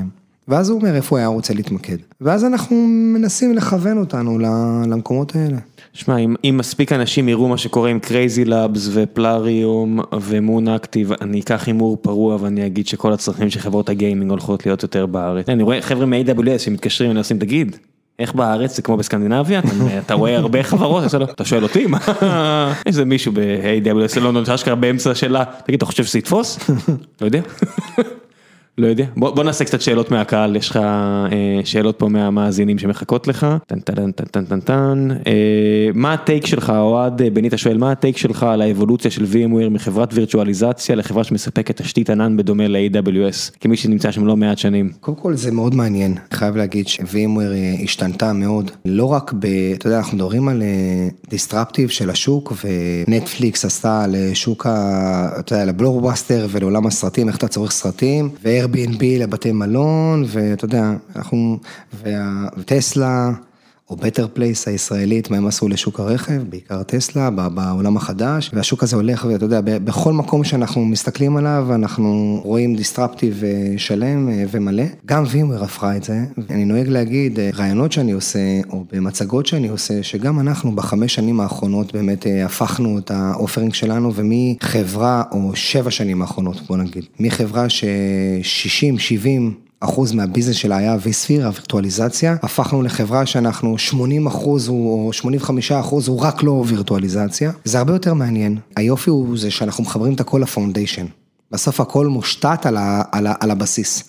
ואז הוא אומר איפה הוא היה רוצה להתמקד. ואז אנחנו מנסים לכוון אותנו למקומות האלה. שמע, אם, אם מספיק אנשים יראו מה שקורה עם Crazy Labs ו Plarium ו Moon Active, אני אקח הימור פרוע ואני אגיד שכל הצרכים של חברות הגיימינג הולכות להיות יותר בארץ. אני רואה חבר'ה מ-AWS שמתקשרים ואני עושים, תגיד, איך בארץ זה כמו בסקנדינביה? אתה, רואה הרבה חברות, אתה, לא- שואל אותי, מה? איזה מישהו ב-AWS לונדון שאשכרה באמצע השאלה, תגיד, אתה חושב שזה יתפוס? לא יודע. לא יודע, בוא, בוא נעשה קצת שאלות מהקהל, יש לך אה, שאלות פה מהמאזינים שמחכות לך, טן טן טן טן טן טן, אה, מה הטייק שלך, אוהד אה, בניטה שואל, מה הטייק שלך על האבולוציה של VMware מחברת וירטואליזציה לחברה שמספקת תשתית ענן בדומה ל-AWS, כמי שנמצא שם לא מעט שנים. קודם כל זה מאוד מעניין, חייב להגיד ש-VMware אה, השתנתה מאוד, לא רק ב... אתה יודע, אנחנו מדברים על disruptive של השוק, ונטפליקס עשתה לשוק ה... אתה יודע, לבלורבאסטר ולעולם הסרטים, איך אתה צורך סרטים, ו-Airbnb לבתי מלון, ואתה יודע, אנחנו... וטסלה. או Better Place הישראלית, מה הם עשו לשוק הרכב, בעיקר טסלה, בעולם החדש, והשוק הזה הולך, ואתה יודע, בכל מקום שאנחנו מסתכלים עליו, אנחנו רואים disruptive אה, שלם אה, ומלא. גם VMware הפכה את זה, אני נוהג להגיד, אה, ריאיונות שאני עושה, או במצגות שאני עושה, שגם אנחנו בחמש שנים האחרונות באמת הפכנו את ה offering שלנו, ומחברה, או שבע שנים האחרונות, בוא נגיד, מחברה ש-60, 70, אחוז מה business שלה היה vSphere, הווירטואליזציה, הפכנו לחברה שאנחנו 80 אחוז או 85 אחוז הוא רק לא וירטואליזציה, זה הרבה יותר מעניין, היופי הוא זה שאנחנו מחברים את הכל ל foundation, בסוף הכל מושתת על, ה, על, ה, על הבסיס,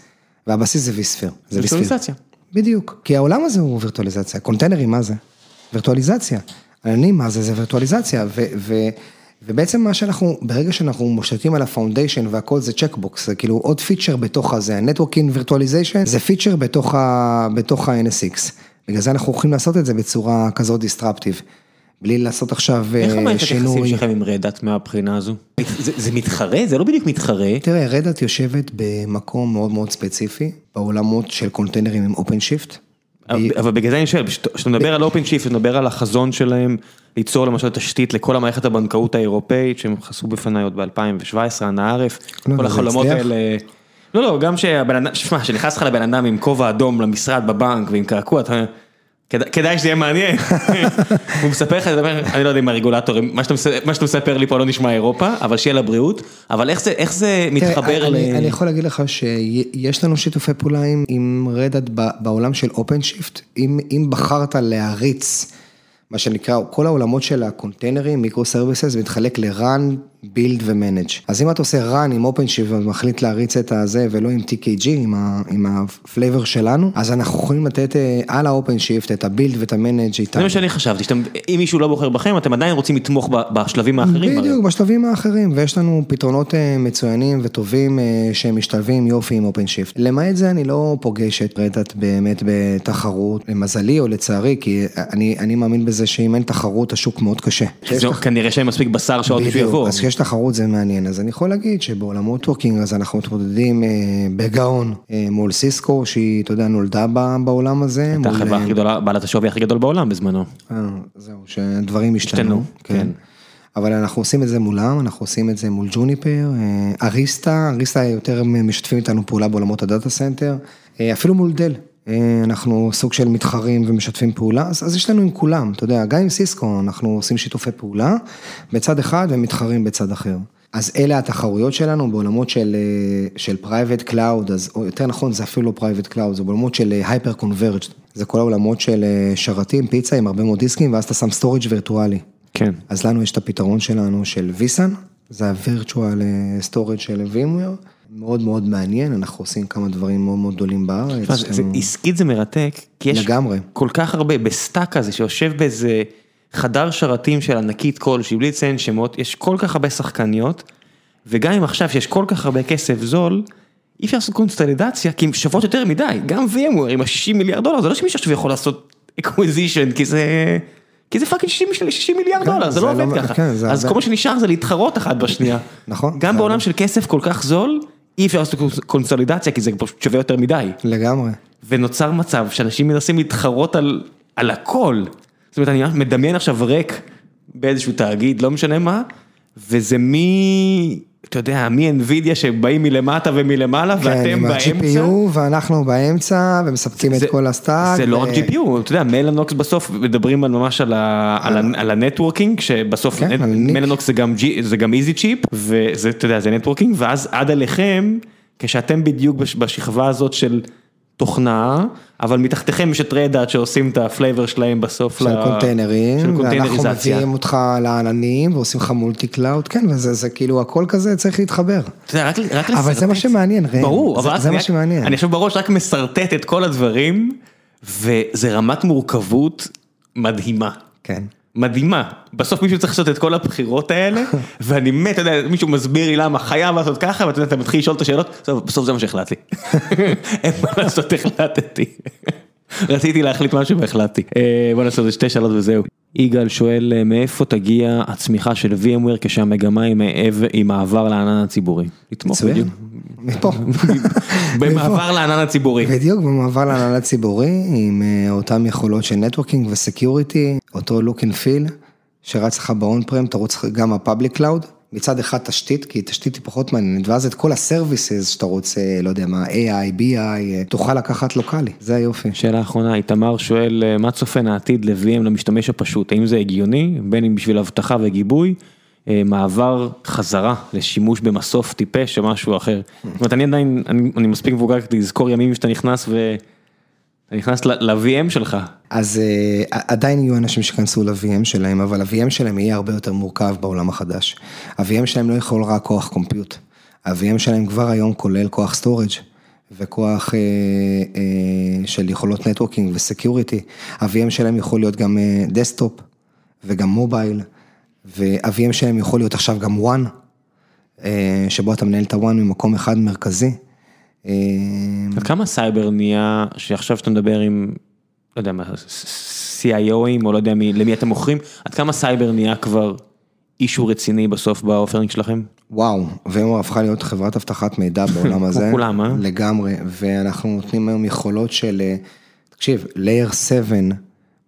והבסיס זה vSphere, זה. וירטואליזציה. בדיוק, כי העולם הזה הוא וירטואליזציה, containerים מה זה? וירטואליזציה, עננים מה זה? זה וירטואליזציה, ו... ו ובעצם מה שאנחנו, ברגע שאנחנו מושתתים על ה foundation והכל זה checkbox, זה כאילו עוד feature בתוך הזה, ה-Networking Virtualization זה feature בתוך ה-NSX. בגלל זה אנחנו הולכים לעשות את זה בצורה כזאת disruptive. בלי לעשות עכשיו אה, איך המערכת היחסים שינוי. שלכם עם Red Hat מהבחינה הזו? זה, זה מתחרה? זה לא בדיוק מתחרה. תראה, Red Hat יושבת במקום מאוד מאוד ספציפי, בעולמות של containerים עם OpenShift. אבל בגלל זה אני שואל, כשאתה מדבר על OpenShift, אתה מדבר על החזון שלהם ליצור למשל תשתית לכל המערכת הבנקאות האירופאית שהם חשפו בפניי עוד ב-2017, אנא עארף, לא, כל החלומות? האלה. לא, לא, גם שהבן אדם, שמע, שנכנס לך לבן אדם עם כובע אדום למשרד בבנק ועם קעקוע, אתה אומר, כדאי שזה יהיה מעניין, הוא מספר לך, אני לא יודע אם הרגולטורים, מה שאתה מספר לי פה לא נשמע אירופה, אבל שיהיה לבריאות, אבל איך זה מתחבר ל... אני יכול להגיד לך שיש לנו שיתופי פעולה עם Red Hat בעולם של OpenShift, אם בחרת להריץ, מה שנקרא, כל העולמות של ה containers, microservices, מתחלק ל-run, build ו-manage. אז אם אתה עושה run עם OpenShift ומחליט להריץ את הזה ולא עם TKG, עם ה-flavor שלנו, אז אנחנו יכולים לתת על ה-OpenShift את ה-build ואת ה-manage איתנו. זה מה שאני חשבתי, שאם מישהו לא בוחר בכם, אתם עדיין רוצים לתמוך בשלבים האחרים. בדיוק, בשלבים האחרים, ויש לנו פתרונות מצוינים וטובים שהם משתלבים יופי עם OpenShift. למעט זה אני לא פוגש את Red Hat באמת בתחרות, למזלי או לצערי, כי אני מאמין בזה שאם אין תחרות, השוק מאוד קשה. כנראה שאין מספיק בשר שעוד מישהו יבוא. כשיש תחרות זה מעניין, אז אני יכול להגיד שבעולמות נטוורקינג אז אנחנו מתמודדים בגאון מול סיסקו, שהיא, אתה יודע, נולדה בעולם הזה. הייתה החברה הכי גדולה, בעלת השווי הכי גדול בעולם בזמנו. זהו, שדברים השתנו. כן. אבל אנחנו עושים את זה מולם, אנחנו עושים את זה מול ג'וניפר, אריסטה, אריסטה יותר משתפים איתנו פעולה בעולמות ה data center, אפילו מול דל. אנחנו סוג של מתחרים ומשתפים פעולה, אז יש לנו עם כולם, אתה יודע, גם עם סיסקו אנחנו עושים שיתופי פעולה בצד אחד ומתחרים בצד אחר. אז אלה התחרויות שלנו בעולמות של private cloud, אז יותר נכון זה אפילו לא private cloud, זה בעולמות של hyper-converged, זה כל העולמות של שרתים, פיזיים עם הרבה מאוד דיסקים, ואז אתה שם storage וירטואלי. כן. אז לנו יש את הפתרון שלנו של vSAN, זה ה virtual storage של VMware. מאוד מאוד מעניין, אנחנו עושים כמה דברים מאוד מאוד גדולים בארץ. עסקית זה מרתק, כי יש כל כך הרבה בסטאק הזה שיושב באיזה חדר שרתים של ענקית כלשהי, בלי לציין שמות, יש כל כך הרבה שחקניות, וגם אם עכשיו שיש כל כך הרבה כסף זול, אי אפשר לעשות קונסולידציה, כי הן שוות יותר מדי, גם VMware עם ה-60 מיליארד דולר, זה לא שמישהו עכשיו יכול לעשות acquisition, כי זה... כי זה fucking 60 מיליארד דולר, זה לא עובד ככה, אז כל מה שנשאר זה להתחרות אחת בשנייה. נכון. גם בעולם של כסף כל כך זול, אי אפשר לעשות קונסולידציה כי זה פשוט שווה יותר מדי. לגמרי. ונוצר מצב שאנשים מנסים להתחרות על, על הכל. זאת אומרת, אני מדמיין עכשיו ריק באיזשהו תאגיד, לא משנה מה, וזה מי, אתה יודע, מי NVIDIA שבאים מלמטה ומלמעלה, כן, ואתם באמצע. כן, עם ה-GPU ואנחנו באמצע, ומספקים את כל הסטאק. זה לא רק GPU, אתה יודע, מלאנוקס בסוף מדברים ממש על הנטוורקינג, שבסוף מלאנוקס זה גם איזי צ'יפ, וזה, אתה יודע, זה נטוורקינג, ואז עד עליכם, כשאתם בדיוק בשכבה הזאת של... תוכנה, אבל מתחתיכם יש את Red Hat שעושים את ה flavor שלהם בסוף. של containers, של קונטיינריזציה. ואנחנו מביאים אותך לעננים ועושים לך multi-cloud, כן, וזה כאילו הכל כזה צריך להתחבר. רק לשרטט. אבל זה מה שמעניין, ראם. ברור, אבל זה מה שמעניין. אני עכשיו בראש רק משרטט את כל הדברים, וזה רמת מורכבות מדהימה. כן. מדהימה, בסוף מישהו צריך לעשות את כל הבחירות האלה, ואני מת, אתה יודע, מישהו מסביר לי למה חייב לעשות ככה, ואתה יודע, אתה מתחיל לשאול את השאלות, בסוף זה מה שהחלטתי. אין מה לעשות, החלטתי. רציתי להחליט משהו והחלטתי. בוא נעשה את זה שתי שאלות וזהו. יגאל שואל, מאיפה תגיע הצמיחה של VMware כשהמגמה היא מעבר לענן הציבורי? לתמוך בדיוק. מפה. במעבר לענן הציבורי. בדיוק, במעבר לענן הציבורי, עם אותם יכולות של networking ו security, אותו look and feel, שרץ לך ב on-prem, תרוץ גם ה public cloud. מצד אחד תשתית, כי תשתית היא פחות מעניינת, ואז את כל הסרוויסס שאתה רוצה, לא יודע מה, AI, BI, תוכל לקחת לוקאלי, זה היופי. שאלה אחרונה, איתמר שואל, מה צופן העתיד ל-VM למשתמש הפשוט, האם זה הגיוני, בין אם בשביל אבטחה וגיבוי, מעבר חזרה לשימוש במסוף טיפש או משהו אחר. זאת אומרת, אני עדיין, אני מספיק מבוגר כדי לזכור ימים שאתה נכנס ו... אתה נכנס ל-VM שלך. אז עדיין יהיו אנשים שכנסו ל-VM שלהם, אבל ה-VM שלהם יהיה הרבה יותר מורכב בעולם החדש. ה-VM שלהם לא יכול רק כוח compute. ה-VM שלהם כבר היום כולל כוח storage וכוח אה, אה, של יכולות networking ו security. ה-VM שלהם יכול להיות גם desktop וגם mobile, וה-VM שלהם יכול להיות עכשיו גם WAN, אה, שבו אתה מנהל את ה WAN ממקום אחד מרכזי. עד כמה סייבר נהיה, שעכשיו שאתה מדבר עם, לא יודע מה, CIO ים או לא יודע למי אתם מוכרים, עד כמה סייבר נהיה כבר issue רציני בסוף ב offering שלכם? וואו, VMware הפכה להיות חברת אבטחת מידע בעולם הזה. כמו כולם, אה? לגמרי, ואנחנו נותנים היום יכולות של, תקשיב, Layer 7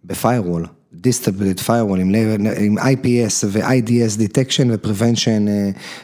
ב firewall, Distributed Firewall עם, IPS ו-IDS Detection ו-Prevention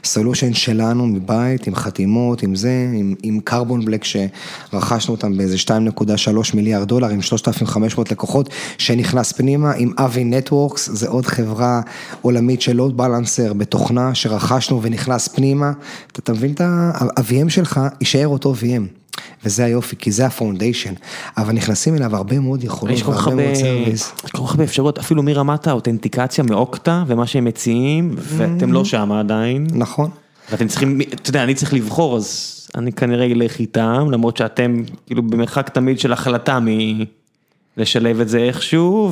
Solution שלנו מבית, עם חתימות, עם זה, עם, עם Carbon Black שרכשנו אותם באיזה 2.3 מיליארד דולר, עם 3,500 לקוחות שנכנס פנימה, עם Avi Networks, זה עוד חברה עולמית של load balancer בתוכנה שרכשנו ונכנס פנימה, אתה מבין את ה-VM שלך, יישאר אותו VM. וזה היופי, כי זה ה foundation, אבל נכנסים אליו הרבה מאוד יכולות והרבה מאוד services. יש כל כך הרבה אפשרויות, אפילו מרמת האותנטיקציה מ Okta ומה שהם מציעים, ואתם לא שם עדיין. נכון. ואתם צריכים, אתה יודע, אני צריך לבחור, אז אני כנראה אלך איתם, למרות שאתם כאילו במרחק תמיד של החלטה מלשלב את זה איכשהו,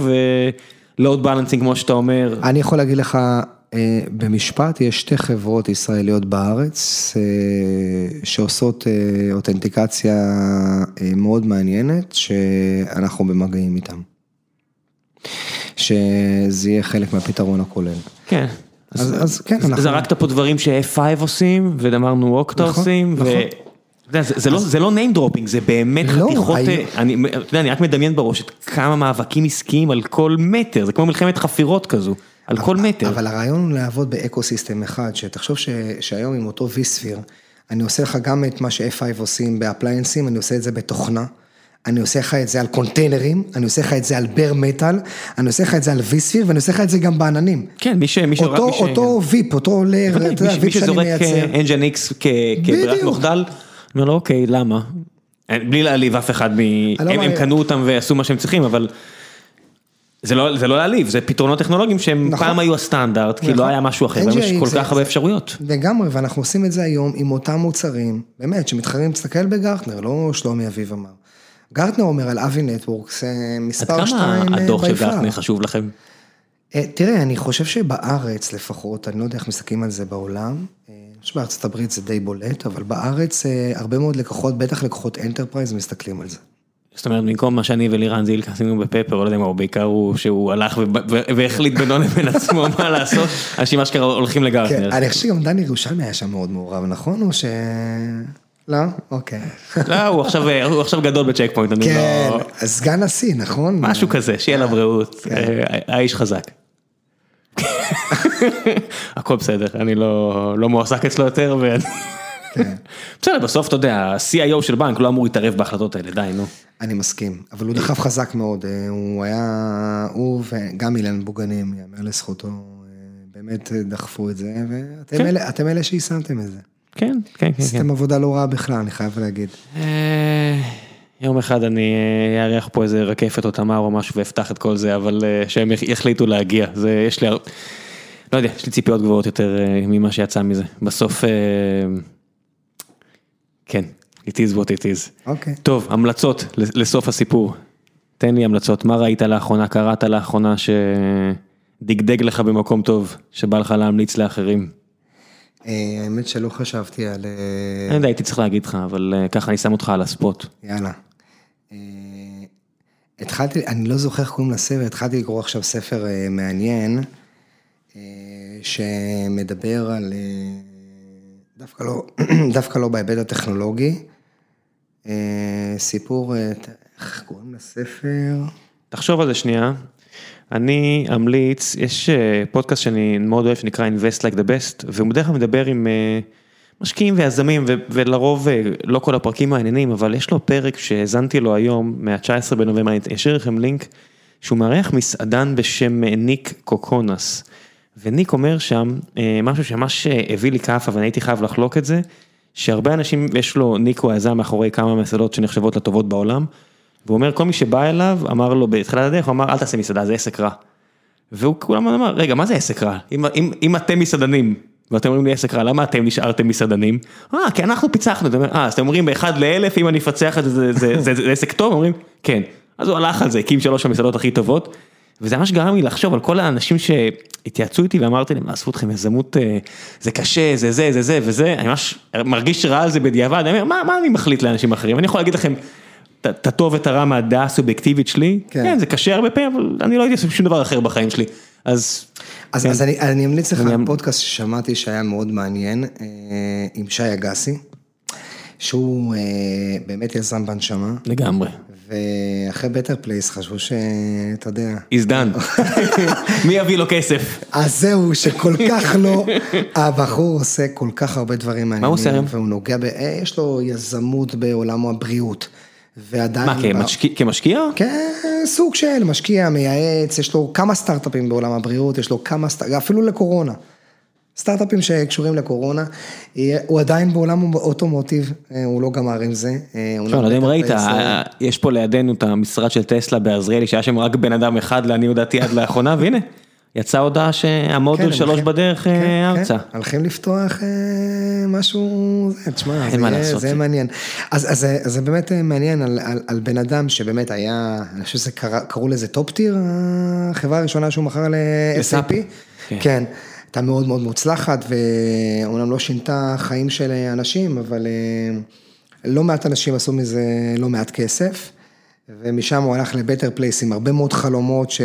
ולואוד בלנסינג כמו שאתה אומר. אני יכול להגיד לך, במשפט יש שתי חברות ישראליות בארץ אה, שעושות אה, אותנטיקציה מאוד מעניינת שאנחנו במגעים איתן. שזה יהיה חלק מהפתרון הכולל. כן. אז, אז, אז כן, אנחנו... זרקת פה דברים ש-F5 עושים, ואמרנו אוקטה נכון, עושים, נכון. ו... זה, זה, לא, זה לא name dropping, זה באמת לא, חתיכות, אני... אני, אני רק מדמיין בראש את כמה מאבקים עסקיים על כל מטר, זה כמו מלחמת חפירות כזו. על כל מטר. אבל הרעיון הוא לעבוד באקו סיסטם אחד, שתחשוב ש, שהיום עם אותו ויספיר, אני עושה לך גם את מה ש-F5 עושים באפליינסים, אני עושה את זה בתוכנה. אני עושה לך את זה על קונטיינרים, אני עושה לך את זה על בר מטאל, אני עושה לך את זה על ויספיר, ואני עושה לך את זה גם בעננים. כן, מי ש... מי אותו, מי ש... אותו ויפ, אותו לר, אתה יודע, ויפ שאני מייצר. מי שזורק NGINX כברירת אני אומר לו, אוקיי, למה? בלי להעליב אף אחד מ... לא הם קנו אותם ועשו מה שהם צריכים, אבל... זה לא, זה לא להעליב, זה פתרונות טכנולוגיים שהם נכון. פעם היו הסטנדרט, נכון. כי לא היה משהו אחר, והיום יש כל כך הרבה אפשרויות. לגמרי, ואנחנו עושים את זה היום עם אותם מוצרים, באמת, שמתחרים, תסתכל בגרטנר, לא שלומי אביב אמר. גרטנר אומר על Avi Networks, מספר שתיים ביפר. עד כמה הדוח של גרטנר חשוב לכם? אה, תראה, אני חושב שבארץ לפחות, אני לא יודע איך מסתכלים על זה בעולם, אה, אני חושב שבארצות הברית זה די בולט, אבל בארץ אה, הרבה מאוד לקוחות, בטח לקוחות enterprise, מסתכלים על זה. זאת אומרת, במקום מה שאני ולירן זילקה עשינו בפפר, לא יודע מה, בעיקר הוא שהוא הלך והחליט בינו לבין עצמו מה לעשות, אנשים אשכרה הולכים לגרטנר. כן, אני חושב שגם דני ירושלמי היה שם מאוד מעורב, נכון? או ש... לא? אוקיי. לא, הוא עכשיו גדול בצ'ק פוינט, אני לא... כן, סגן נשיא, נכון? משהו כזה, שיהיה לה בריאות, כן. אה, האיש חזק. הכל בסדר, אני לא, לא מועסק אצלו יותר, ואני... בסדר, בסוף אתה יודע, ה-CIO של בנק לא אמור להתערב בהחלטות האלה, די, נו. אני מסכים, אבל הוא דחף חזק מאוד, אה, הוא היה, הוא וגם אילן בוגנים, יאמר לזכותו, אה, באמת דחפו את זה, ואתם כן. אלה שיישמתם את זה. כן, כן, כן. עשיתם כן. עבודה לא רעה בכלל, אני חייב להגיד. אה, יום אחד אני אארח פה איזה רקפת או תמר או משהו ואפתח את כל זה, אבל שהם יחליטו להגיע, זה, יש לי, לא יודע, יש לי ציפיות גבוהות יותר ממה שיצא מזה. בסוף... כן, it is what it is. אוקיי. Okay. טוב, המלצות לסוף הסיפור. תן לי המלצות, מה ראית לאחרונה, קראת לאחרונה שדגדג לך במקום טוב, שבא לך להמליץ לאחרים? אה, האמת שלא חשבתי על... אה, אני יודע, הייתי צריך להגיד לך, אבל אה, ככה אני שם אותך על הספוט. יאללה. התחלתי, אני לא זוכר איך קוראים לספר, התחלתי לקרוא עכשיו ספר מעניין, שמדבר על... דווקא לא, דווקא לא בהיבט הטכנולוגי. אה, סיפור, אה, איך קוראים לספר? תחשוב על זה שנייה. אני אמליץ, יש אה, פודקאסט שאני מאוד אוהב שנקרא Invest Like the Best, והוא בדרך כלל מדבר עם משקיעים ויזמים, ולרוב לא כל הפרקים מעניינים, אבל יש לו פרק שהאזנתי לו היום, מה-19 בנובמבר, אני אשאיר לכם לינק, שהוא מארח מסעדן בשם ניק קוקונס. וניק אומר שם אה, משהו שממש אה, הביא לי כאפה ואני הייתי חייב לחלוק את זה, שהרבה אנשים, יש לו, ניק הוא היזם מאחורי כמה מסעדות שנחשבות לטובות בעולם, והוא אומר כל מי שבא אליו אמר לו בתחילת הדרך, הוא אמר אל תעשה מסעדה זה עסק רע. והוא כולם אמר רגע מה זה עסק רע, אם, אם, אם אתם מסעדנים ואתם אומרים לי עסק רע, למה אתם נשארתם מסעדנים? אה, כי אנחנו פיצחנו, אה, אז אתם אומרים באחד לאלף, אם אני אפצח את זה, זה, עסק טוב, אומרים, כן. אז הוא הלך על זה, הקים שלוש המסעדות הכי טובות, וזה ממש גרם לי לחשוב על כל האנשים שהתייעצו איתי ואמרתי להם, עשו אתכם יזמות, אה, זה קשה, זה זה, זה זה וזה, אני ממש מרגיש רע על זה בדיעבד, אני אומר, מה, מה אני מחליט לאנשים אחרים? אני יכול להגיד לכם, את הטוב ואת הרע מהדעה הסובייקטיבית שלי, כן. כן, זה קשה הרבה פעמים, אבל אני לא הייתי עושה שום דבר אחר בחיים שלי, אז... אז, כן. אז אני, אני אמליץ לך על פודקאסט ששמעתי שהיה מאוד מעניין, אה, עם שי אגסי, שהוא אה, באמת יזם בנשמה. לגמרי. ואחרי בטר פלייס חשבו שאתה יודע. He's done. מי יביא לו כסף? אז זהו, שכל כך לא, הבחור עושה כל כך הרבה דברים מעניינים. מה הוא עושה היום? והוא נוגע, ב... אה, יש לו יזמות בעולם הבריאות. ועדיין... מה, כמשקיע? כמשקיע? כן, סוג של משקיע, מייעץ, יש לו כמה סטארט-אפים בעולם הבריאות, יש לו כמה, סט... אפילו לקורונה. סטארט-אפים שקשורים לקורונה, הוא עדיין בעולם אוטומוטיב, אה, הוא לא גמר עם זה. אה, הוא עכשיו, לא יודע אם ראית, אה, יש פה לידינו את המשרד של טסלה בעזריאלי, שהיה שם רק בן אדם אחד, לעניות דעתי עד לאחרונה, והנה, יצאה הודעה כן, שהמודול הם שלוש בדרך אה, כן, ארצה. כן, הולכים לפתוח אה, משהו, תשמע, זה מעניין. אז זה- באמת אה, מעניין על- בן אדם שבאמת היה, אני חושב שזה קרא- קראו לזה TopTier, החברה הראשונה שהוא מכר. ל-SAP. כן. כן, הייתה מאוד מאוד מוצלחת, ואומנם לא שינתה חיים של אנשים, אבל אה, לא מעט אנשים עשו מזה לא מעט כסף. ומשם הוא הלך לבטר פלייס עם הרבה מאוד חלומות ש...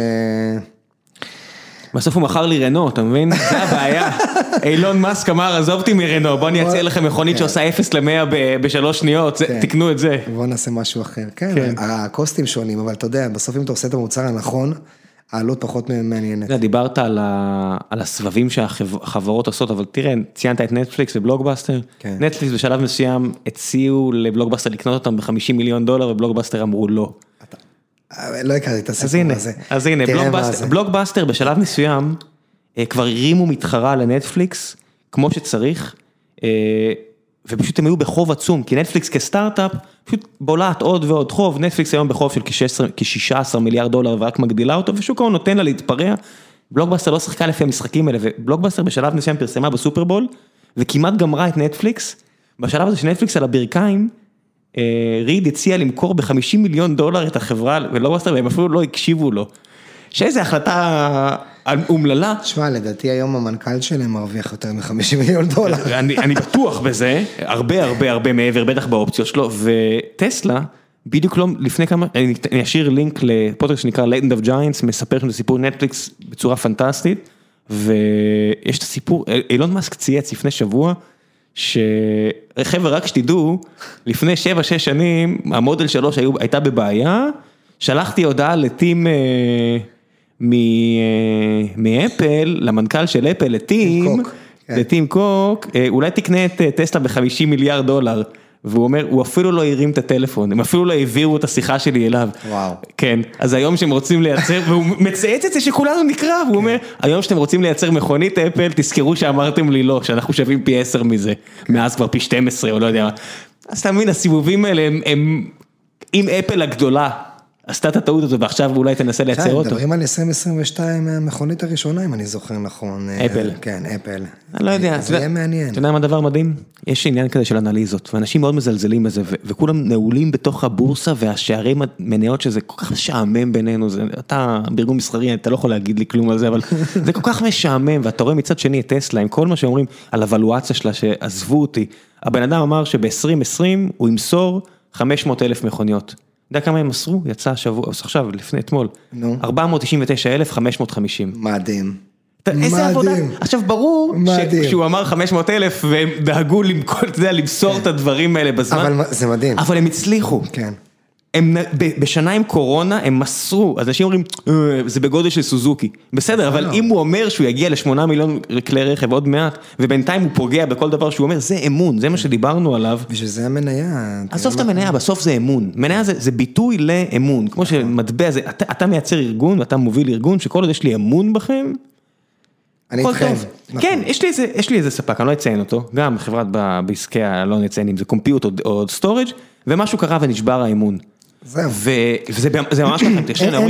בסוף הוא מכר לי רנו, אתה מבין? זה הבעיה. אילון מאסק אמר, עזוב אותי מרנו, בוא אני אציע לכם מכונית שעושה 0 ל-100 בשלוש שניות, כן. תקנו את זה. בוא נעשה משהו אחר. כן, כן. הקוסטים שונים, אבל אתה יודע, בסוף אם אתה עושה את המוצר הנכון, העלות פחות מעניינת. אתה דיברת על ה- על הסבבים שהחברות עושות, אבל תראה, ציינת את נטפליקס ובלוגבאסטר. כן. נטפליקס בשלב מסוים הציעו לבלוגבאסטר לקנות אותם ב-50 מיליון דולר, ובלוגבאסטר אמרו לא. אה, לא הכרתי את הסיפור הזה. אז הנה, בלוקבאסטר- זה. בלוקבאסטר בשלב מסוים אה, כבר הרימו מתחרה לנטפליקס, כמו שצריך, אה, ופשוט הם היו בחוב עצום, כי נטפליקס כסטארט-אפ, פשוט בולעת עוד ועוד חוב, נטפליקס היום בחוב של כ-16 מיליארד דולר ורק מגדילה אותו, ושוק ההון נותן לה להתפרע. בלוקבאסטר לא שיחקה לפי המשחקים האלה, ובלוקבאסטר בשלב מסוים פרסמה בסופרבול, וכמעט גמרה את נטפליקס, בשלב הזה שנטפליקס על הברכיים, אה, ריד הציע למכור ב-50 מיליון דולר את החברה ולוגבאסטר, והם אפילו לא הקשיבו לו. שאיזה החלטה אומללה. תשמע, לדעתי היום המנכ"ל שלהם מרוויח יותר מ-50 מיליון דולר. אני, אני בטוח בזה, הרבה הרבה הרבה מעבר, בטח באופציות שלו, וטסלה, בדיוק לא, לפני כמה, אני, אני אשאיר לינק לפודקאסט שנקרא Legend of Giants, מספר שם את הסיפור נטפליקס בצורה פנטסטית, ויש את הסיפור, אילון מאסק צייץ לפני שבוע, שחבר'ה רק שתדעו, לפני 7-6 שנים, המודל 3 היו, הייתה בבעיה, שלחתי הודעה לטים... אה, מאפל, למנכ"ל של אפל, לטים, כן. לטים קוק, אה, אולי תקנה את אה, טסלה ב-50 מיליארד דולר. והוא אומר, הוא אפילו לא הרים את הטלפון, הם אפילו לא העבירו את השיחה שלי אליו. וואו. כן, אז היום שהם רוצים לייצר, והוא מצייץ את זה שכולנו נקרא, והוא אומר, היום שאתם רוצים לייצר מכונית אפל, תזכרו שאמרתם לי לא, שאנחנו שווים פי 10 מזה, מאז כבר פי 12 או לא יודע מה. אז אתה מבין, הסיבובים האלה הם, הם, אם אפל הגדולה עשתה את הטעות הזאת ועכשיו אולי תנסה לייצר כן, אותו. מדברים על 2022 המכונית הראשונה, אם אני זוכר נכון. אפל. כן, אפל. אני לא יודע, זה יהיה מעניין. אתה יודע מה הדבר המדהים? יש עניין כזה של אנליזות, ואנשים מאוד מזלזלים בזה, וכולם נעולים בתוך הבורסה והשערי מניות שזה כל כך משעמם בינינו, זה, אתה בארגון מסחרי, אתה לא יכול להגיד לי כלום על זה, אבל זה כל כך משעמם, ואתה רואה מצד שני את טסלה, עם כל מה שאומרים על הוולואציה שלה, שעזבו אותי. הבן אדם אמר שב-2020 הוא ימסור 500 אלף מכוניות. אתה יודע כמה הם מסרו? יצא השבוע, עכשיו, לפני אתמול. נו. 499,550. מדהים. איזה עבודה. עכשיו ברור. שהוא אמר 500 אלף והם דאגו למכור, אתה יודע, למסור את הדברים האלה בזמן, אבל זה מדהים. אבל הם הצליחו, כן. הם, בשנה עם קורונה הם מסרו, אז אנשים אומרים, "אה, זה בגודל של סוזוקי, בסדר, אבל אם הוא אומר שהוא יגיע לשמונה מיליון כלי רכב עוד מעט, ובינתיים הוא פוגע בכל דבר שהוא אומר, זה אמון, זה מה שדיברנו עליו. בשביל זה המניה. עזוב את המניה, בסוף זה אמון. מניה זה, זה ביטוי לאמון. כמו שמטבע זה, אתה, אתה מייצר ארגון ואתה מוביל ארגון, שכל עוד יש לי אמון בכם, אני איתכם. טוב. נכון. כן, יש לי איזה, יש לי איזה ספק, אני לא אציין אותו, גם חברת בעסקי, לא נציין אם זה compute או storage, ומשהו קרה ונשבר האמון. זהו. וזה זה ממש ככה,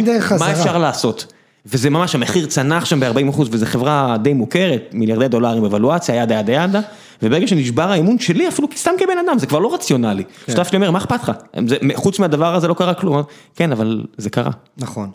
דרך מה חזרה." אפשר לעשות? וזה ממש, המחיר צנח שם ב-40 אחוז, וזו חברה די מוכרת, מיליארדי דולרים אבלואציה, ידה ידה ידה, וברגע שנשבר האמון שלי, אפילו סתם כבן אדם, זה כבר לא רציונלי. כן. שותף שלי אומר, מה אכפת לך? חוץ מהדבר הזה לא קרה כלום. כן, אבל זה קרה. נכון.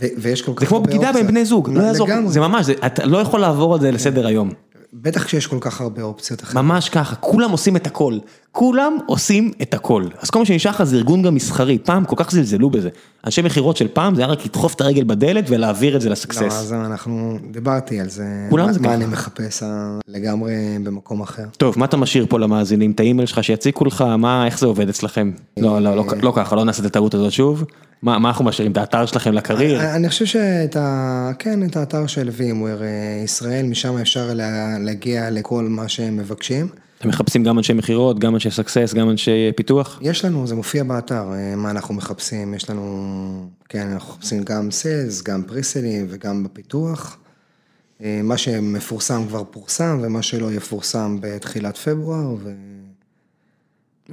ויש כל כך זה כמו הרבה בגידה בין. בני זוג, לא יעזור. זה ממש, אתה לא יכול לעבור על זה לסדר היום. בטח כשיש כל כך הרבה אופציות אחרות. ממש ככה, כולם עושים את הכל, כולם עושים את הכל. אז כל מה שנשאר לך זה ארגון גם מסחרי, פעם כל כך זלזלו בזה. אנשי מכירות של פעם זה היה רק לדחוף את הרגל בדלת ולהעביר את זה לא, לסקסס. אז אנחנו, דיברתי על זה. כולם מה- זה מה ככה. אני מחפש אה, לגמרי במקום אחר. טוב, מה אתה משאיר פה למאזינים? את האימייל שלך שיציקו לך, מה, איך זה עובד אצלכם? לא, לא, לא, לא ככה, לא נעשה את הטעות הזאת שוב. מה, אנחנו משאירים? את האתר שלכם לקרייר? אני חושב שאת ה... כן, את האתר של VMware אה, ישראל, משם אפשר לה- להגיע לכל מה שהם מבקשים. אתם מחפשים גם אנשי מכירות, גם אנשי סקסס, גם אנשי פיתוח? יש לנו, זה מופיע באתר, אה, מה אנחנו מחפשים, יש לנו, כן, אנחנו מחפשים גם סיילס, גם פריסלים וגם בפיתוח. אה, מה שמפורסם כבר פורסם, ומה שלא יפורסם בתחילת פברואר, ו...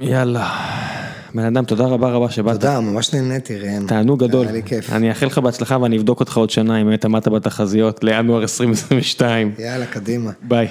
יאללה. בן אדם, תודה רבה רבה שבאת. תודה, ממש נהניתי, ראם. תענוג גדול. היה לי כיף. אני אאחל לך בהצלחה ואני אבדוק אותך עוד שנה אם באמת עמדת בתחזיות לינואר 2022. יאללה, קדימה. ביי.